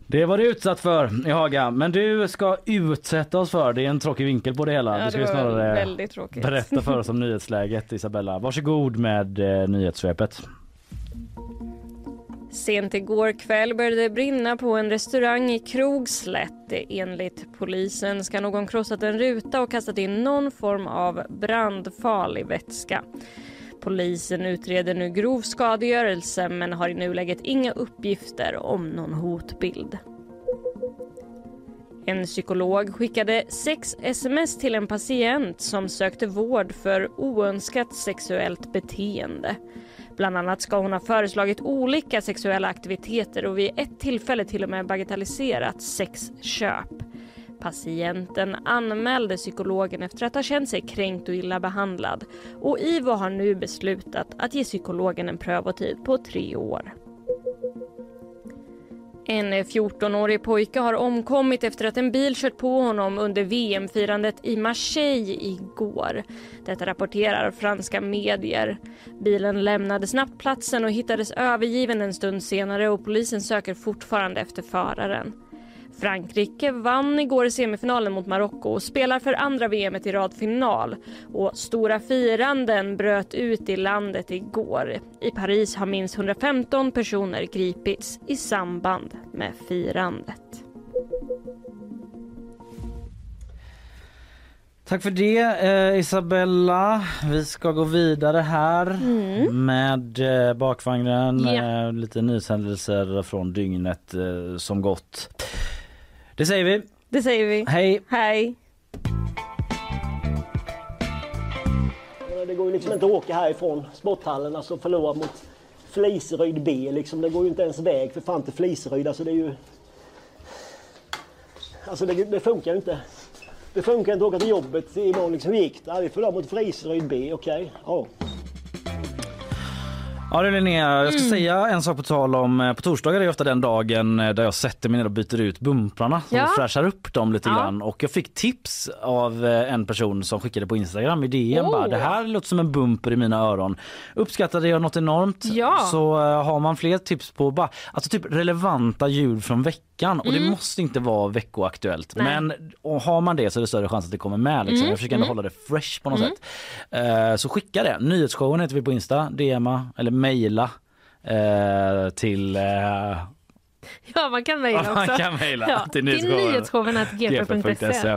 Det var det utsatt för i Haga. Men du ska utsätta oss för, det är en tråkig vinkel på det hela. Ja, du ska det ju var snarare berätta för oss om nyhetsläget Isabella. Varsågod med eh, nyhetssvepet. Sent igår kväll började det brinna på en restaurang i Krogslätt. Enligt polisen ska någon krossat en ruta och kastat in någon form av brandfarlig vätska. Polisen utreder nu grov skadegörelse men har i nuläget inga uppgifter om någon hotbild. En psykolog skickade sex sms till en patient som sökte vård för oönskat sexuellt beteende. Bland annat ska hon ha föreslagit olika sexuella aktiviteter och vid ett tillfälle till och med bagatelliserat sexköp. Patienten anmälde psykologen efter att ha känt sig kränkt och illa behandlad och IVO har nu beslutat att ge psykologen en prövotid på tre år. En 14-årig pojke har omkommit efter att en bil kört på honom under VM-firandet i Marseille igår. Detta rapporterar franska medier. Bilen lämnade snabbt platsen och hittades övergiven en stund senare och polisen söker fortfarande efter föraren. Frankrike vann igår semifinalen mot Marocko och spelar för andra VM i rad final. Och stora firanden bröt ut i landet igår. I Paris har minst 115 personer gripits i samband med firandet. Tack för det eh, Isabella. Vi ska gå vidare här Mm. med eh, bakvagnen. Ja. Eh, lite nyhändelser från dygnet eh, som gått. Det säger vi. Det säger vi. Hej! Hej! Det går ju liksom inte att åka härifrån sporthallen alltså förlora mot Fliseryd B liksom. Det går ju inte ens väg för fan till Fliseryd. Alltså det är ju... Alltså det, det funkar ju inte. Det funkar inte att åka till jobbet imorgon liksom. Hur gick det? Vi förlorade mot Fliseryd B, okej. Ja. Ja du Linnea, jag ska Mm. säga en sak på tal om eh, på torsdagar är ofta den dagen eh, där jag sätter mig ner och byter ut bumprarna och Ja. fräschar upp dem lite Ja. grann och jag fick tips av eh, en person som skickade på Instagram i DM Oh. bara, det här låter som en bumper i mina öron. Uppskattade jag något enormt Ja. så har man fler tips på bara, alltså typ relevanta ljud från veckan och det Mm. måste inte vara veckoaktuellt Nej. men har man det så är det större chans att det kommer med liksom. Mm. Jag försöker ändå Mm. hålla det fresh på något Mm. sätt. Eh, så skicka det. Nyhetsshowen heter vi på Insta, DMa eller mejla eh, till eh, Ja, man kan mejla (laughs) också. man kan mejla ja, till nyhetsshowen.gp.se.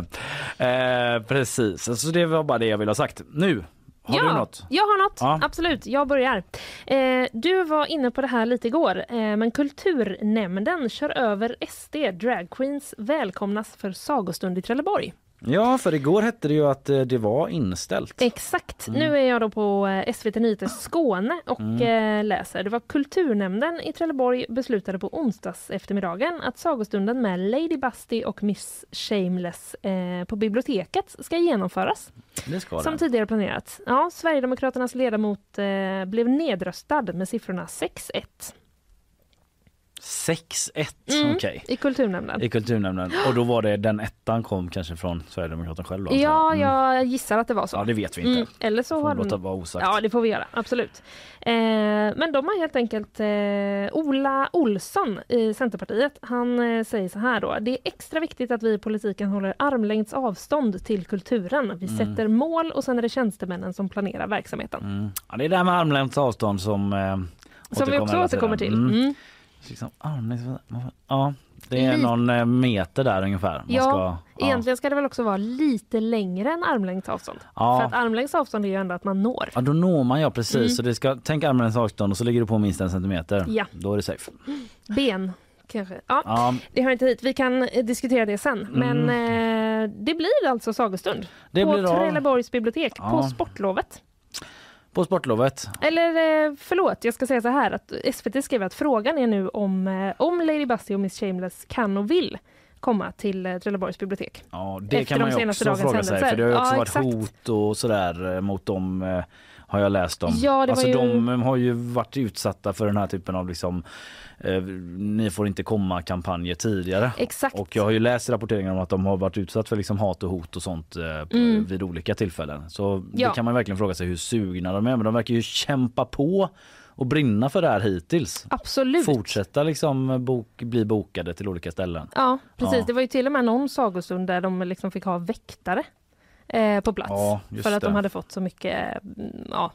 Eh, precis, så det var bara det jag ville ha sagt. Nu, har ja, du något? Jag har något, Ja. absolut. Jag börjar. Eh, du var inne på det här lite igår, eh, men Kulturnämnden kör över SD. Drag Queens välkomnas för sagostund i Trelleborg. Ja, för igår hette det ju att eh, det var inställt. Exakt. Mm. Nu är jag då på eh, SVT Nyheter Skåne och Mm. eh, läser. Det var Kulturnämnden i Trelleborg beslutade på onsdags eftermiddagen att sagostunden med Lady Busty och Miss Shameless eh, på biblioteket ska genomföras. Det ska Som det. tidigare planerat. Ja, Sverigedemokraternas ledamot eh, blev nedröstad med siffrorna 6-1 6-1, Mm, okej. i Kulturnämnden. I kulturnämnden. Och då var det den ettan kom kanske från Sverigedemokraterna själv då? Ja, Mm. jag gissar att det var så. Ja, det vet vi inte. Mm, eller så Får har låta den... vara osagt. Ja, det får vi göra. Absolut. Eh, men de har helt enkelt... Eh, Ola Olsson i Centerpartiet, han eh, säger så här då. Det är extra viktigt att vi i politiken håller armlängds avstånd till kulturen. Vi Mm. sätter mål och sen är det tjänstemännen som planerar verksamheten. Mm. Ja, det är det här med armlängds avstånd som eh, Som vi också återkommer till. Mm. Liksom, armlängds- ja, det är Lite- någon eh, meter där ungefär. Man Ja, ska, ja. egentligen ska det väl också vara lite längre än armlängds avstånd. Ja. För att armlängds avstånd är ju ändå att man når. Ja, då når man ja precis. Mm. Så det ska, tänk armlängds avstånd och så ligger du på minst en centimeter. Ja. Då är det safe. Ben kanske. Ja, Ja, Det hör inte hit. Vi kan eh, diskutera det sen. Men eh, det blir alltså sagostund Det på. Trelleborgs bibliotek på Ja. sportlovet. På sportlovet. Eller eh, förlåt, jag ska säga så här att SVT skriver att frågan är nu om, eh, om Lady Busty och Miss Shameless kan och vill komma till eh, Trelleborgs bibliotek. Ja, det Efter kan man de ju också fråga sig. För det har ju också Ja, varit exakt. hot och sådär mot dem. Har jag läst om. Ja, det var alltså ju- de har ju varit utsatta för den här typen av liksom eh, ni får inte komma kampanjer tidigare. Exakt. Och jag har ju läst rapporteringar om att de har varit utsatt för liksom hat och hot och sånt eh, Mm. vid olika tillfällen. Så Ja. det kan man verkligen fråga sig hur sugna de är. Men de verkar ju kämpa på och brinna för det här hittills. Absolut. Fortsätta liksom bok, bli bokade till olika ställen. Ja, precis. Ja. Det var ju till och med någon sagostund där de liksom fick ha väktare eh, på plats. Ja, för att det. de hade fått så mycket mm, ja,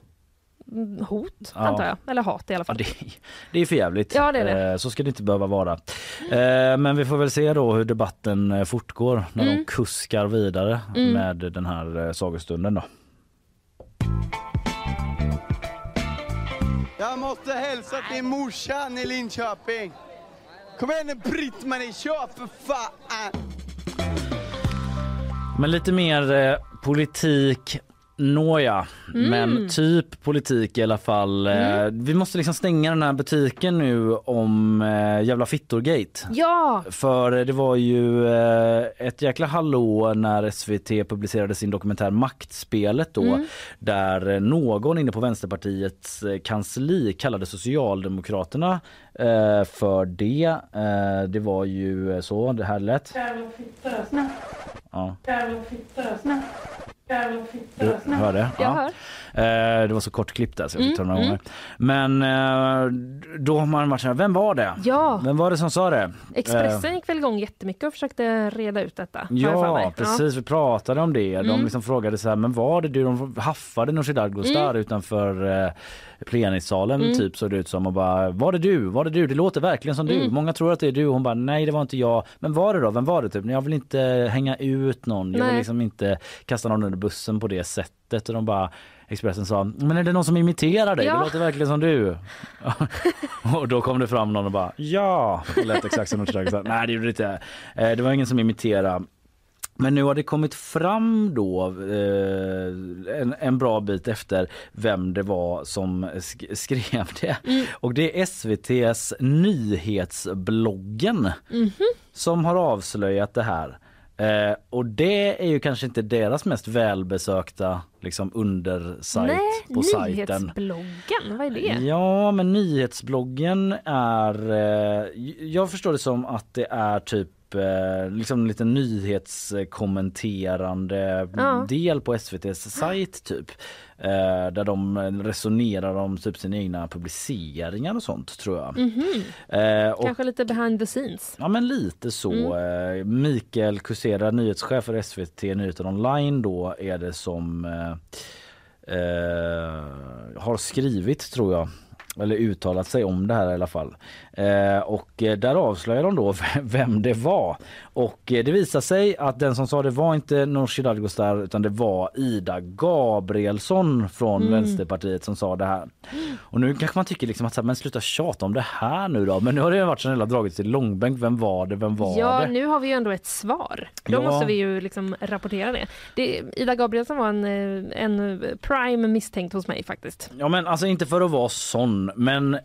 mm, hot, Ja. antar jag. Eller hat i alla fall. Det, det är för jävligt. Ja, det är det. Eh, Så ska det inte behöva vara. Eh, Men vi får väl se då hur debatten eh, fortgår när Mm. de kuskar vidare Mm. med den här sagostunden då. Jag måste hälsa till morsan i Linköping. Kom igen nu Britt-Marie, kör för fan! Men lite mer eh, politik Nåja, Mm. men typ politik i alla fall. Eh, Vi måste liksom stänga den här butiken nu om eh, jävla fittorgate. Ja! För det var ju eh, ett jäkla hallå när SVT publicerade sin dokumentär Maktspelet då Mm. där någon inne på Vänsterpartiets eh, kansli kallade Socialdemokraterna eh, för det. Eh, det var ju eh, så det här lät. Ja. Du hörde? Jag Ja. hör. Eh, det var så kort klipp där så jag fick ta Mm, några gånger. Men eh, då har man varit så här, vem var det? Ja. Vem var det som sa det? Eh, Expressen gick väl igång jättemycket och försökte reda ut detta. Ja, precis. Vi pratade om det. De Mm. liksom frågade så här, men var det du? De haffade Nooshi Dadgostar Mm. utanför eh, plenissalen Mm. typ såg det ut som och bara, var det du? Var det du? Det låter verkligen som du. Mm. Många tror att det är du. Hon bara, nej det var inte jag. Men var det då? Vem var det typ? Jag vill inte hänga ut någon. Jag vill liksom inte kasta någon under bussen på det sättet. Och de bara, Expressen sa, men är det någon som imiterar dig? Ja. Det låter verkligen som du. (laughs) och då kom det fram någon och bara, ja. Det lät exakt som Dadgostar. Nej det gjorde det inte. Eh, Det var ingen som imiterade. Men nu har det kommit fram då eh, en, en bra bit efter vem det var som sk- skrev det. Mm. Och det är SVTs nyhetsbloggen Mhm. som har avslöjat det här. Eh, och det är ju kanske inte deras mest välbesökta liksom undersajt Nej, på sajten. nyhetsbloggen, vad är det? Ja, men nyhetsbloggen är... Eh, jag förstår det som att det är typ eh, liksom lite nyhetskommenterande Ja. del på SVTs sajt typ. Eh, där de resonerar om typ sina egna publiceringar och sånt tror jag. Mhm. Eh, och Kanske lite behind the scenes. Ja men lite så. Mm. Eh, Mikael Kusera, nyhetschef för SVT Nyheter Online då är det som eh, eh, har skrivit tror jag. Eller uttalat sig om det här i alla fall. Eh, och eh, där avslöjar de då (laughs) vem det var. Och eh, det visar sig att den som sa det var inte Nooshi Dadgostar utan det var Ida Gabrielsson från Mm. Vänsterpartiet som sa det här. Och nu kanske man tycker liksom att så här, men sluta tjata om det här nu då. Men nu har det varit så jävla dragit till långbänk. Vem var det? Vem var Ja, det? nu har vi ju ändå ett svar. Då Ja. måste vi ju liksom rapportera det. det. Ida Gabrielsson var en, en prime misstänkt hos mig faktiskt. Ja men alltså inte för att vara sån men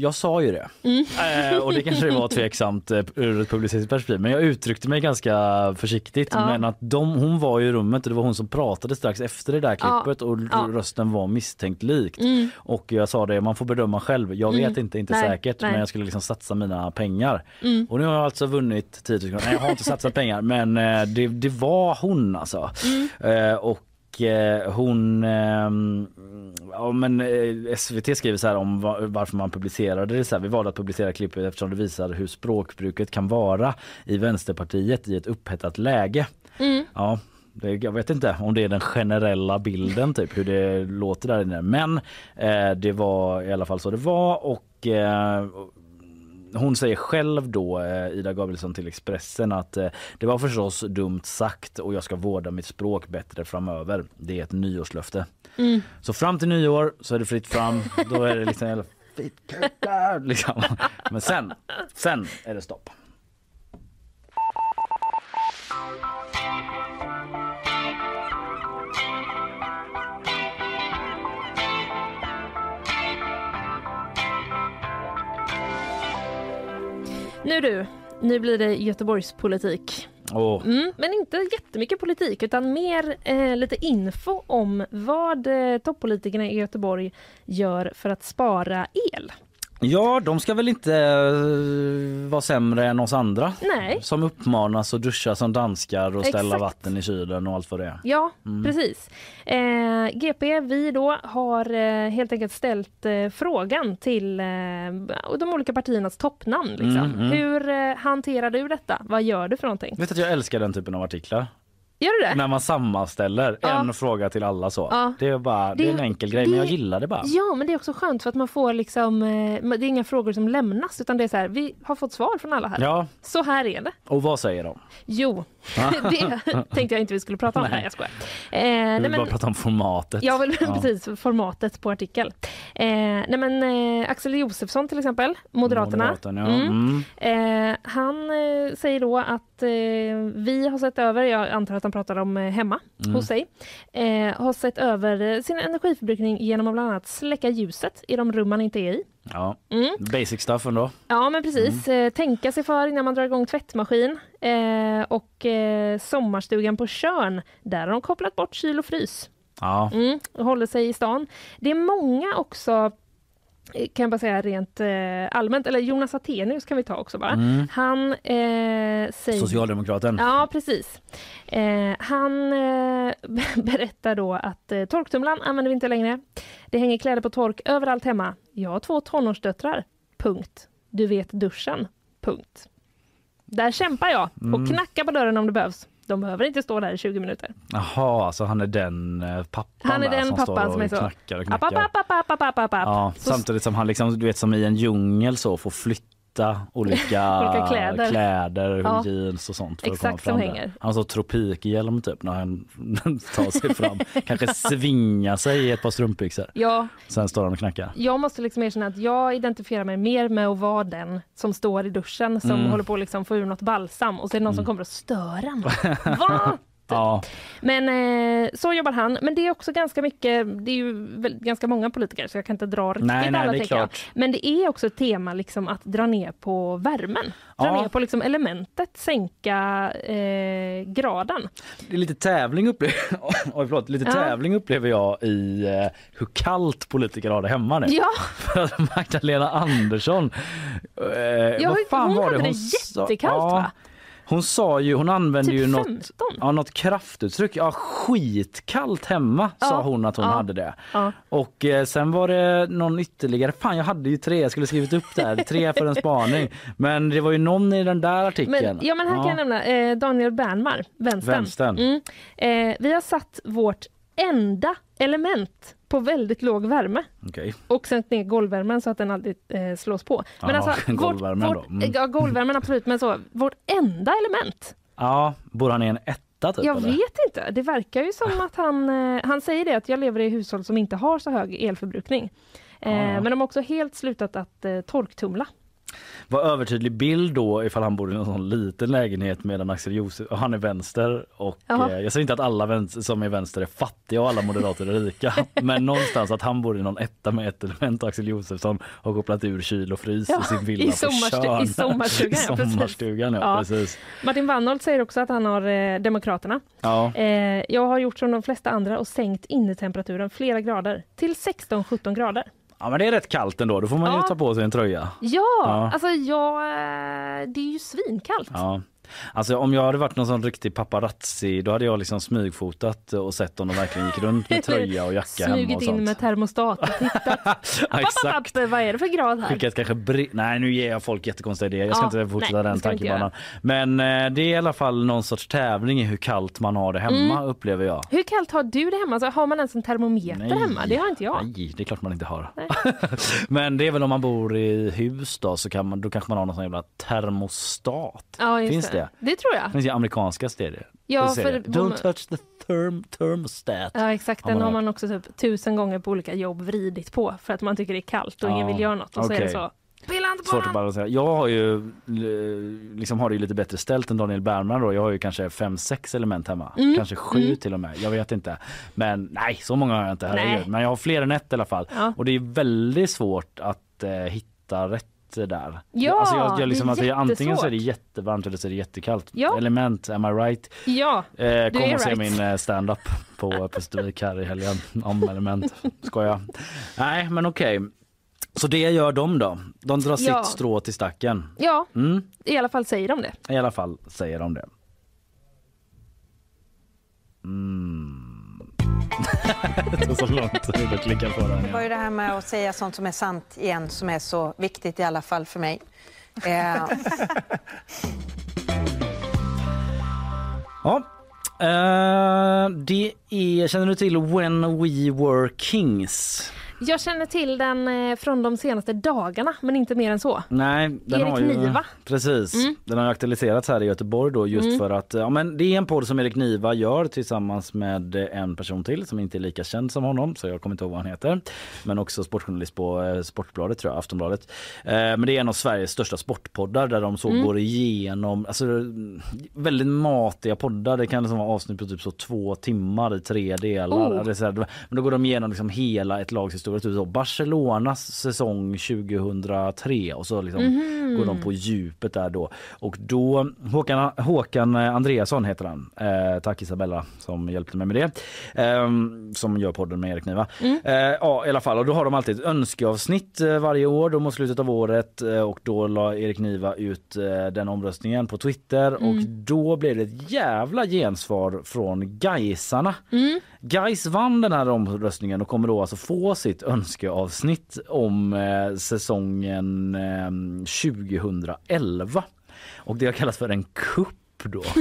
jag sa ju det. Mm. Eh, och det kanske var tveksamt eh, ur ett publicistiskt perspektiv men jag uttryckte mig ganska försiktigt. Ja. Men att de, hon var i rummet och det var hon som pratade strax efter det där Ja. klippet och Ja. rösten var misstänkt likt. Mm. Och jag sa det, man får bedöma själv. Jag vet Mm. inte, inte Nej, säkert nej. men jag skulle liksom satsa mina pengar. Mm. Och nu har jag alltså vunnit 10 000 kronor. Nej jag har inte satsat pengar men eh, det, det var hon alltså. Mm. Eh, och eh, hon, ehm, ja men eh, SVT skriver så här om va- varför man publicerade det så här. Vi valde att publicera klippet eftersom det visar hur språkbruket kan vara i Vänsterpartiet i ett upphettat läge. Mm. Ja, det, jag vet inte om det är den generella bilden typ hur det låter där inne. Men eh, det var i alla fall så det var och eh, hon säger själv då, eh, Ida Gabrielsson till Expressen, att eh, det var förstås dumt sagt och jag ska vårda mitt språk bättre framöver. Det är ett nyårslöfte. Mm. Så fram till nyår så är det fritt fram. Då är det liksom liksom. Men sen, sen är det stopp. Nu du, nu blir det Göteborgspolitik. Åh. Mm, men inte jättemycket politik utan mer eh, lite info om vad eh, toppolitikerna i Göteborg gör för att spara el. Ja, de ska väl inte eh, vara sämre än oss andra Nej. som uppmanas att duscha som danskar och ställa Exakt. vatten i kylen och allt vad det är. Ja, Mm. precis. Eh, GP, vi då, har eh, helt enkelt ställt eh, frågan till eh, de olika partiernas toppnamn. Liksom. Mm, mm. Hur eh, hanterar du detta? Vad gör du för någonting? Vet att jag älskar den typen av artiklar. Gör du det? När man sammanställer Ja. en fråga till alla så. Ja. Det, är bara, det, är en Det- enkel grej, det- men jag gillar det bara. Ja, men det är också skönt för att man får liksom, eh, det är inga frågor som lämnas utan det är så här, vi har fått svar från alla här. Ja, Så här är det. och vad säger de? Jo. (laughs) det tänkte jag inte vi skulle prata om. Nej. Nej, jag skojar. Eh, nej, vill men, bara prata om formatet. Ja, väl, (laughs) Ja. precis. Formatet på artikel. Eh, nej, men, eh, Axel Josefsson till exempel, Moderaterna. Moderaterna, ja. Mm. Mm. Eh, han eh, säger då att eh, vi har sett över, jag antar att han pratar om eh, hemma Mm. hos sig, har sett över sin energiförbrukning genom att bland annat släcka ljuset i de rum man inte är i. Ja. Mm. Basic stuff ändå. Ja, men precis. Mm. Eh, tänka sig för innan man drar igång tvättmaskin. Eh, och eh, sommarstugan på Tjörn, där har de kopplat bort kyl och frys. Ja. Mm, och håller sig i stan. Det är många också kan jag bara säga rent eh, allmänt, eller Jonas Attenius kan vi ta också bara. Mm. Han eh, säger... Socialdemokraten. Ja, precis. Eh, han eh, (laughs) berättar då att eh, torktumlaren använder vi inte längre. Det hänger kläder på tork överallt hemma. Jag har två tonårsdöttrar. Punkt. Du vet duschen. Punkt. Där kämpar jag och Mm. knackar på dörren om det behövs. De behöver inte stå där i 20 minuter. Jaha, alltså han är den eh, pappan Han är den som pappan står och som är så. knackar och knackar. app, app, app, app, app, app, app. Ja, Så- samtidigt som han liksom, du vet som i en djungel så får flytta olika, (laughs) Olika kläder. kläder Ja. jeans och sånt. För Exakt att komma som fram där. hänger. Han har tropikhjälm typ när han (laughs) tar sig fram. Kanske (laughs) svingar sig i ett par strumpbyxor. Ja, Sen står han och knackar. jag måste liksom erkänna att jag identifierar mig mer med att vara den som står i duschen som Mm. håller på att liksom få ur något balsam och så är det någon som kommer och stör en. Va? Ja, Men eh, så jobbar han. Men det är också ganska mycket, det är ju väl, ganska många politiker så jag kan inte dra riktigt Nej, nej, alla det jag. klart. Men det är också ett tema liksom att dra ner på värmen. Dra Ja. ner på liksom elementet, sänka eh, graden. det är lite tävling upplever, (laughs) Oj, förlåt, lite Ja. tävling upplever jag i eh, hur kallt politiker har det hemma nu. Ja, (laughs) För Magdalena Andersson, eh, Ja, vad fan hon var hade det det sa? jättekallt, va? Hon sa ju, hon använde Typ ju något, 15. ja, något kraftuttryck. Ja, skitkallt hemma sa Ja, hon att hon ja, hade det. ja. Och eh, sen var det någon ytterligare, fan jag hade ju tre, jag skulle skrivit upp där, (laughs) tre för en spaning. Men det var ju någon i den där artikeln. Men, ja, men här kan jag nämna eh, Daniel Bernmar, vänstern. Vänstern. Mm. Eh, vi har satt vårt enda element på väldigt låg värme Okej. och sänt ner golvvärmen så att den aldrig eh, slås på. Jaha, golvvärmen då. Mm. Ja, golvvärmen absolut, men så vårt enda element. Ja, bor han i en etta typ? Jag eller? vet inte. Det verkar ju som att han, eh, han säger det att jag lever i hushåll som inte har så hög elförbrukning. Eh, Ja, ja. Men de har också helt slutat att eh, torktumla. Var övertydlig bild då ifall han bor i en sån liten lägenhet medan Axel Josef, och han är vänster och eh, jag säger inte att alla vänster, som är vänster är fattiga och alla moderater är rika (laughs) men någonstans att han bor i någon etta med ett element och Axel Josefsson har kopplat ur kyl och frys Ja, i sin villa i sommarstu- i sommarstugan, (laughs) I sommarstugan, ja, Ja. precis. Martin Wannholt säger också att han har eh, Demokraterna. Ja. Eh, jag har gjort som de flesta andra och sänkt innetemperaturen flera grader till 16-17 grader. Ja men det är rätt kallt ändå, då får man ju Ja. ta på sig en tröja. Ja, Ja. alltså jag, eh, det är ju svinkallt. Ja. Alltså om jag hade varit någon sån riktig paparazzi då hade jag liksom smygfotat och sett om de verkligen gick runt med (laughs) tröja och jacka Smugit och in sånt. med termostat och tittat. (laughs) Ja, exakt. vad är det för grad här? Skickat kanske Nej nu ger jag folk jättekonstiga idéer. Jag ska Ja, inte fortsätta nej, den tankebanan. Men eh, det är i alla fall någon sorts tävling i hur kallt man har det hemma Mm. upplever jag. Hur kallt har du det hemma? Alltså, har man ens en termometer Nej. hemma? Det har inte jag. Nej, det är klart man inte har. (laughs) Men det är väl om man bor i hus då så kan man, då kanske man har någon sån jävla termostat. Ja, Finns det? Det tror jag. Det finns ju amerikanska serier. Ja, serier. för- Don't touch the therm thermostat. Ja exakt, Har den man har man också typ tusen gånger på olika jobb vridit på för att man tycker det är kallt och Ja, ingen vill göra något och så är det så. Svårt att balansera. Jag har ju eh, liksom har det ju lite bättre ställt än Daniel Bernman då. Jag har ju kanske fem, sex element hemma. Mm, Kanske sju mm. till och med. Jag vet inte. Men nej, så många har jag inte. herregud. Men jag har fler än ett i alla fall. Ja. Och det är väldigt svårt att eh, hitta rätt där. Ja, alltså jag, jag liksom, det är det, antingen så är det jättevarmt eller så är det jättekallt. Ja. Element, am I right? Ja, Eh, kom och se right. min eh, stand-up på Pustervik här i helgen om element. Skoja. Nej men okej. Så det gör de då? De drar Ja. sitt strå till stacken. Ja, Mm, i alla fall säger de det. I alla fall säger de det. Mm. (laughs) det tog så lång tid att klicka på den. Det var ju det här med att säga sånt som är sant igen som är så viktigt i alla fall för mig. Eh, Ja. Eh, det är, känner du till When We Were Kings? Jag känner till den eh, från de senaste dagarna, men inte mer än så. Nej, den Erik har ju, Niva. Precis. Mm. Den har aktualiserats här i Göteborg då just Mm. för att ja, men det är en podd som Erik Niva gör tillsammans med en person till som inte är lika känd som honom så jag kommer inte ihåg vad han heter. Men också sportjournalist på eh, Sportbladet tror jag, Aftonbladet. Eh, men det är en av Sveriges största sportpoddar där de så Mm. går igenom alltså väldigt matiga poddar. Det kan liksom vara avsnitt på typ så två timmar i tre delar. Oh. Det är så här, men då går de igenom liksom hela ett lags historia. Typ så Barcelonas säsong 2003 och så liksom Mhm. går de på djupet där då. Och då Håkan, Håkan Andreasson heter han. Eh, tack Isabella som hjälpte mig med det. Eh, som gör podden med Erik Niva. Mm. Eh, ja i alla fall och då har de alltid ett önskeavsnitt eh, varje år då mot slutet av året eh, och då la Erik Niva ut eh, den omröstningen på Twitter och Mm. då blev det ett jävla gensvar från Gaisarna. Mm. Gais vann den här omröstningen och kommer då alltså få sitt önskeavsnitt om eh, säsongen eh, 2011. Och det har kallats för en kupp då. (laughs)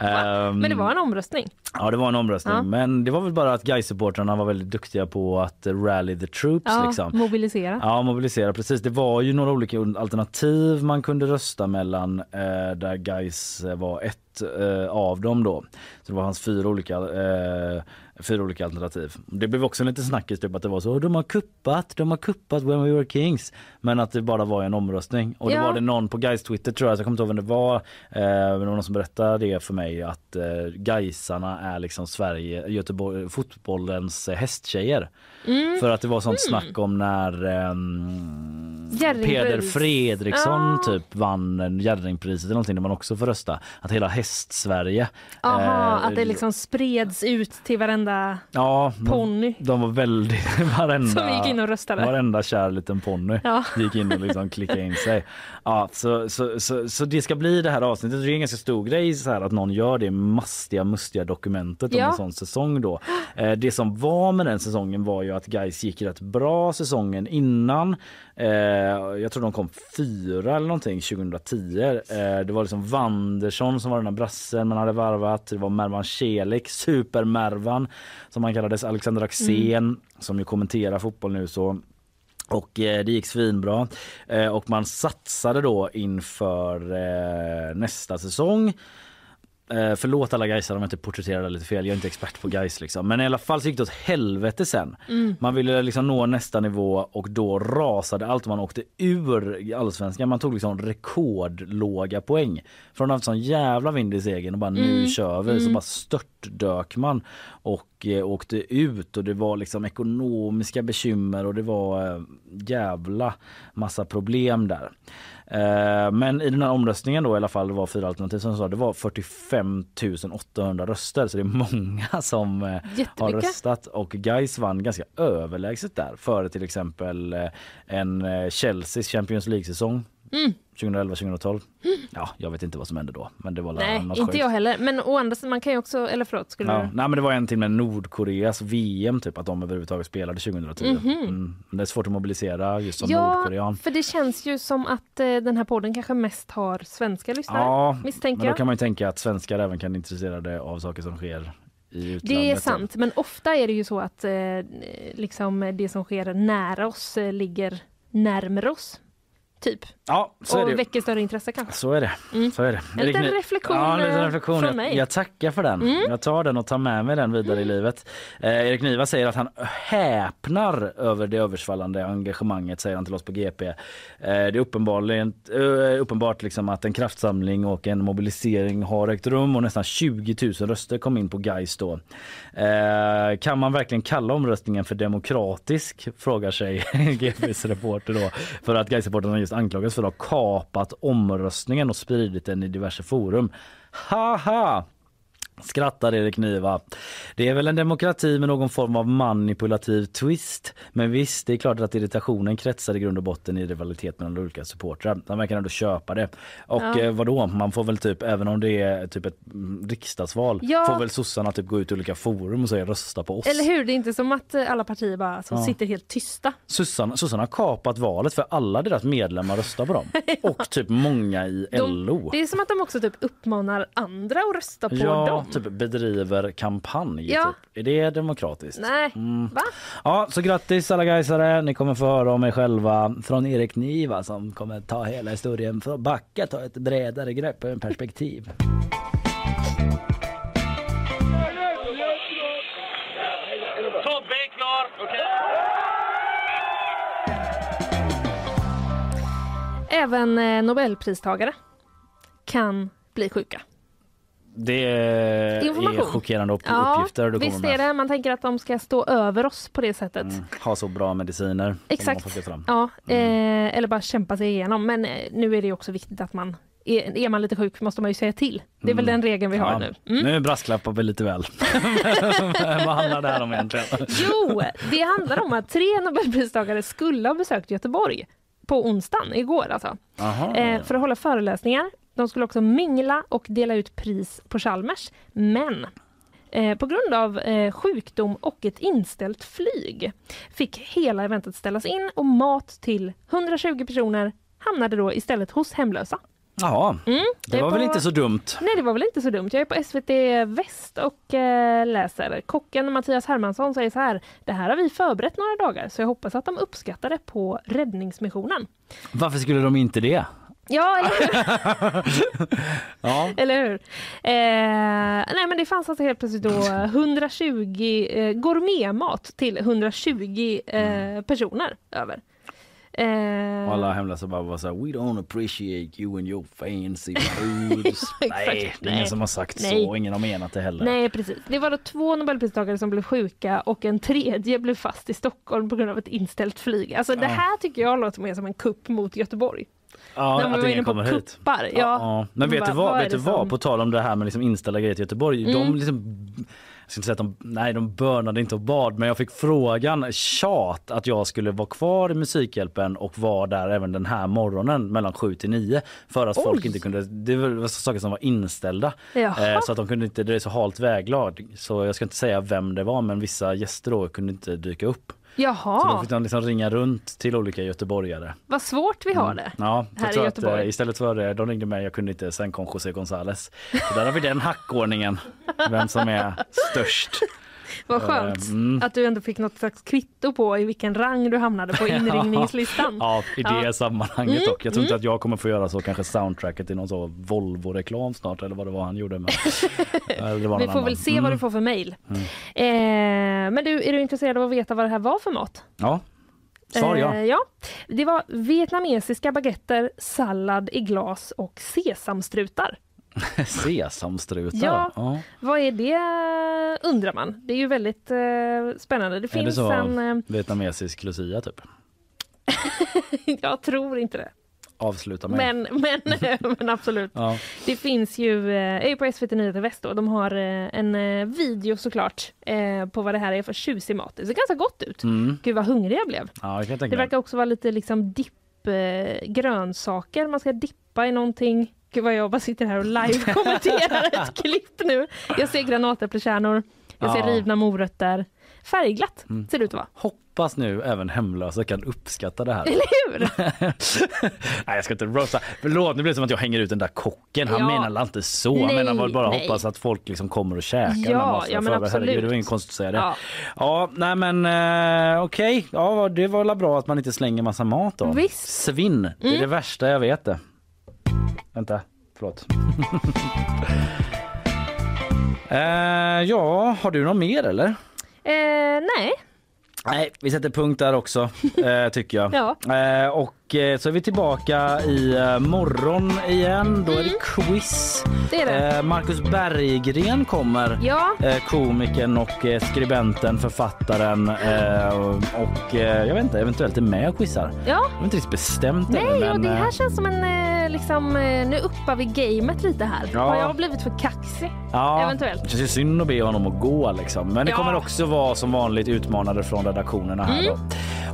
Ehm, Men det var en omröstning. Ja det var en omröstning Ja. men det var väl bara att Gais-supportrarna var väldigt duktiga på att eh, rally the troops Ja, liksom. mobilisera. Ja, mobilisera precis. Det var ju några olika alternativ man kunde rösta mellan eh, där Gais var ett eh, av dem då. Så det var hans fyra olika eh, fyra olika alternativ. Det blev också en liten snackis typ att det var så de har kuppat, de har kuppat when we were kings. Men att det bara var en omröstning och Ja. det var det någon på Gais Twitter tror jag, så jag kommer inte ihåg vem det var. Eh, men det var någon som berättade det för mig att eh, Gaisarna är liksom Sverige, Göteborg, fotbollens eh, hästtjejer. Mm. För att det var sånt Mm. snack om när Jerringpris. Peder Fredriksson Ah. typ vann Jerringpriset eller någonting där man också får rösta. Att hela häst-Sverige. Aha, eh, att det liksom spreds ut till varenda Ja, ponny. de, var väldigt, (laughs) varenda, Som gick in och röstade. varenda kär liten ponny Ja. gick in och liksom klickade in sig. Ja, så, så, så, så det ska bli det här avsnittet. Det är en ganska stor grej så här att någon gör det mastiga, mustiga dokumentet om Ja. en sån säsong då. Eh, det som var med den säsongen var ju att Guys gick rätt bra säsongen innan. Eh, jag tror de kom fyra eller någonting 2010. Eh, det var liksom Wandersson som var den här brassen man hade varvat. Det var Mervan Celik, Super-Mervan som han kallades, Alexander Axén som ju kommenterar fotboll nu så och eh, det gick svinbra. Eh, och man satsade då inför eh, nästa säsong. Eh, förlåt alla Gaisare om jag inte porträtterade lite fel, jag är inte expert på Gais liksom. Men i alla fall så gick det åt helvete sen. Mm. Man ville liksom nå nästa nivå och då rasade allt. Man åkte ur allsvenskan. Man tog liksom rekordlåga poäng. Från att ha haft sån jävla vind i segern och bara nu Mm. kör vi. Så Mm. bara störtdök man och eh, åkte ut och det var liksom ekonomiska bekymmer och det var eh, jävla massa problem där. Eh, men i den här omröstningen då i alla fall det var fyra alternativ som sa det var 45 800 röster. Så det är många (laughs) som eh, har röstat. Och Gais vann ganska överlägset där. Före till exempel eh, en Chelseas Champions League-säsong Mm. 2011-2012. Ja, jag vet inte vad som hände då men det var Nej, inte sjukt. jag heller. Men å andra sidan, man kan ju också, eller förlåt, skulle Ja, du? nej men det var en till med Nordkoreas VM typ att de överhuvudtaget spelade 2010. Mhm. Mm. Men Det är svårt att mobilisera just som Ja, Nordkorean. för det känns ju som att eh, den här podden kanske mest har svenska lyssnare, Ja, misstänker men då kan man ju tänka att svenskar även kan vara intresserade av saker som sker. Det är sant, men ofta är det ju så att eh, liksom det som sker nära oss eh, ligger närmare oss. Typ. Ja, så är och det. väcker större intresse kanske. Så är det. Mm. Så är det. En liten reflektion, ja, en liten eh, reflektion. från Jag, mig. jag tackar för den. Mm. Jag tar den och tar med mig den vidare i livet. Eh, Erik Niva säger att han häpnar över det översvallande engagemanget säger han till oss på GP. Eh, det är uppenbarligen, eh, uppenbart liksom att en kraftsamling och en mobilisering har ägt rum och nästan 20 000 röster kom in på Gais då. Eh, kan man verkligen kalla omröstningen för demokratisk? Frågar sig (laughs) GPs reporter då. För att Gais-supportrarna faktiskt anklagas för att ha kapat omröstningen och spridit den i diverse forum. Haha! Skrattar Erik Niva. Det är väl en demokrati med någon form av manipulativ twist. Men visst, det är klart att irritationen kretsar i grund och botten i rivalitet mellan olika supportrar. Han verkar ändå köpa det. Och Ja. eh, vadå, man får väl typ, även om det är typ ett mm, riksdagsval, Ja. får väl sossarna typ gå ut i olika forum och säga rösta på oss. Eller hur? Det är inte som att eh, alla partier bara så Ja. sitter helt tysta. Sossarna, sossarna har kapat valet för alla deras medlemmar röstar på dem. (laughs) Och typ många i De, LO. det är som att de också typ uppmanar andra att rösta på dem. Typ bedriver kampanj. Ja. Typ. Är det demokratiskt? Nej, Mm. va? Ja, så grattis alla gaisare. Ni kommer få höra om er själva från Erik Niva som kommer ta hela historien för att backa, ta ett bredare grepp och en perspektiv. Även eh, Nobelpristagare kan bli sjuka. Det är chockerande upp- Ja, uppgifter du visst är det. Man tänker att de ska stå över oss på det sättet. Ha så bra mediciner. har Exakt. Ja, eh, eller bara kämpa sig igenom. Men eh, nu är det också viktigt att man är, är man lite sjuk måste man ju säga till. Det är väl den regeln vi har Ja, nu. Mm. Nu brasklappar vi lite väl. (laughs) Vad handlar det här om egentligen? Jo, det handlar om att tre Nobelpristagare skulle ha besökt Göteborg på onsdagen, igår alltså. Eh, för att hålla föreläsningar. De skulle också mingla och dela ut pris på Chalmers. Men eh, på grund av eh, sjukdom och ett inställt flyg fick hela eventet ställas in och mat till 120 personer hamnade då istället hos hemlösa. Jaha, Mm, det var väl på- inte så dumt. Nej, det var väl inte så dumt. Jag är på SVT Väst och eh, läser. Kocken Mattias Hermansson säger så här. Det här har vi förberett några dagar så jag hoppas att de uppskattar det på räddningsmissionen. Varför skulle de inte det? Ja, eller hur? (laughs) Ja. Eller hur? Eh, nej, men det fanns alltså helt plötsligt då 120 eh, gourmetmat till 120 eh, personer över. Eh, alla hemlösa bara var så här, We don't appreciate you and your fancy foods. (laughs) Ja, Nej, det är ingen som har sagt Nej. så. Ingen har menat det heller. Nej, precis. Det var då två Nobelpristagare som blev sjuka och en tredje blev fast i Stockholm på grund av ett inställt flyg. Alltså det här tycker jag låter mer som en kupp mot Göteborg. Ja, När man att var inne på kommer hit. kuppar. Ja. Ja. Men vet Bara, du vad, vad vet du vad? som- på tal om det här med liksom inställda grejer till Göteborg. De Mm. liksom, jag ska inte säga att de, nej de bönade inte och bad men jag fick frågan, tjat att jag skulle vara kvar i Musikhjälpen och vara där även den här morgonen mellan 7 till 9 för att folk Oj. inte kunde, det var saker som var inställda. Eh, så att de kunde inte, det är så halt väglag så jag ska inte säga vem det var men vissa gäster då kunde inte dyka upp. Så då Jaha, fick de liksom ringa runt till olika göteborgare. vad svårt vi har det. Ja, Här i att Göteborg. eh, istället för det, de ringde mig, jag kunde inte, sen kom José González. Så där har vi den hackordningen, vem som är störst. Vad skönt Mm. att du ändå fick något slags kvitto på i vilken rang du hamnade på (laughs) inringningslistan. Ja, i det Ja. sammanhanget Mm, dock. Jag tror inte mm. att jag kommer få göra så, kanske soundtracket i någon så Volvo-reklam snart eller vad det var han gjorde. (laughs) Var Vi får annan. väl se vad Mm. du får för mejl. Mm. Eh, men du, är du intresserad av att veta vad det här var för mat? Ja, svar ja. Eh, ja. Det var vietnamesiska baguetter, sallad i glas och sesamstrutar. (laughs) Sesamstrutar. Ja. ja. Vad är det undrar man. Det är ju väldigt eh, spännande. Det Är det finns så en... Eh, vietnamesisk lucia typ? (laughs) jag tror inte det. Avsluta mig. Men, (laughs) men, men absolut. Ja. Det finns ju, eh, är ju på SVT Nyheter Väst då, de har eh, en eh, video såklart eh, på vad det här är för tjusig mat. Det ser ganska gott ut. Mm. Gud vad hungrig jag blev. Ja, det kan jag Det verkar också vara lite liksom dipp, eh, grönsaker. Man ska dippa i någonting. Gud vad jag bara sitter här och live-kommenterar ett (laughs) klipp nu. Jag ser granatäpplekärnor, jag ser Ja. rivna morötter. Färgglatt Mm. ser det ut att vara. Hoppas nu även hemlösa kan uppskatta det här. Eller hur? (laughs) Nej jag ska inte roasta. Förlåt nu blir det som att jag hänger ut den där kocken. Han Ja. menar väl inte så. Han menar väl bara nej. hoppas att folk liksom kommer och käkar Ja, ja, men framöver. Herregud, absolut. det var inget konstigt att säga det. Ja. Ja, nej men eh, okej. Ja, det var väl bra att man inte slänger massa mat då. Visst. Svinn, det är Mm. det värsta jag vet det. Vänta, förlåt. (laughs) eh, ja, har du något mer eller? Eh, nej. Nej, vi sätter punkt där också eh, tycker jag. (laughs) Ja. Eh, och så är vi tillbaka i eh, morgon igen. Då är det quiz. Mm. Det är det. Eh, Marcus Berggren kommer. Ja. Eh, komikern och eh, skribenten, författaren eh, och eh, jag vet inte, eventuellt är med och quizar. Ja. Jag har inte riktigt bestämt Nej, och men, det eh, här känns som en eh, liksom, eh, nu uppar vi gamet lite här. Ja. Har jag blivit för kaxig? Ja, Eventuellt. Det känns ju synd att be honom att gå liksom. Men det Ja. kommer också vara som vanligt utmanare från redaktionerna här Mm. då.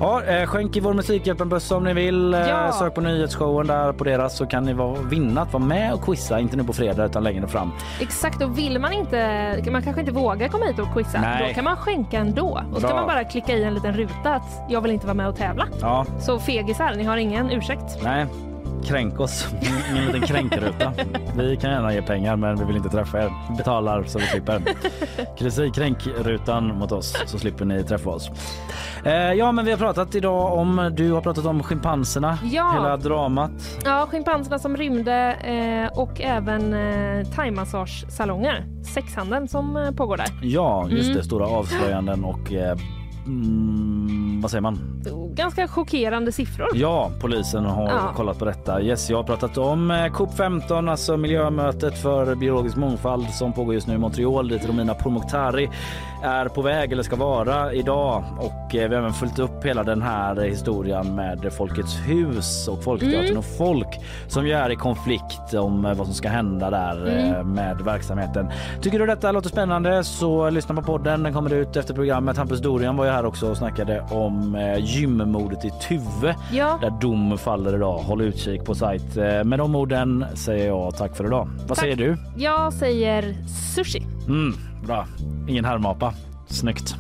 Ja, eh, skänk i vår Musikhjälpen-bössa om ni vill. Eh, Ja. Sök på nyhetsshowen där på deras så kan ni vara, vinna att vara med och quizza. Inte nu på fredag utan längre fram. Exakt, och vill man inte, man kanske inte vågar komma hit och quizza, Nej. då kan man skänka ändå. Och så kan man bara klicka i en liten ruta att jag vill inte vara med och tävla. Ja, Så fegisar, ni har ingen ursäkt. nej. Kränk oss. En liten kränkruta. Vi kan gärna ge pengar men vi vill inte träffa er. Betalar så vi slipper. Krisi kränkrutan mot oss så slipper ni träffa oss. Eh, ja men vi har pratat idag om, du har pratat om schimpanserna, Ja. hela dramat. Ja, schimpanserna som rymde eh, och även eh, thaimassagesalonger. Sexhandeln som eh, pågår där. Ja just Mm. det, stora avslöjanden och eh, mm, vad säger man? Ganska chockerande siffror. Ja, polisen har Ja. kollat på detta. Yes, jag har pratat om eh, COP15, alltså miljömötet för biologisk mångfald som pågår just nu i Montreal dit Romina Pourmokhtari är på väg eller ska vara idag. Och eh, vi har även följt upp hela den här historien med Folkets hus och Folkteatern Mm. och folk som ju är i konflikt om eh, vad som ska hända där Mm. med verksamheten. Tycker du detta låter spännande så lyssna på podden. Den kommer ut efter programmet. Hampus Dorian var ju här också och snackade om eh, gymmordet i Tuve Ja. där dom faller idag. Håll utkik på sajt. Eh, Med de orden säger jag tack för idag. Vad Tack. säger du? Jag säger sushi. Mm, bra. Ingen härmapa. Snyggt.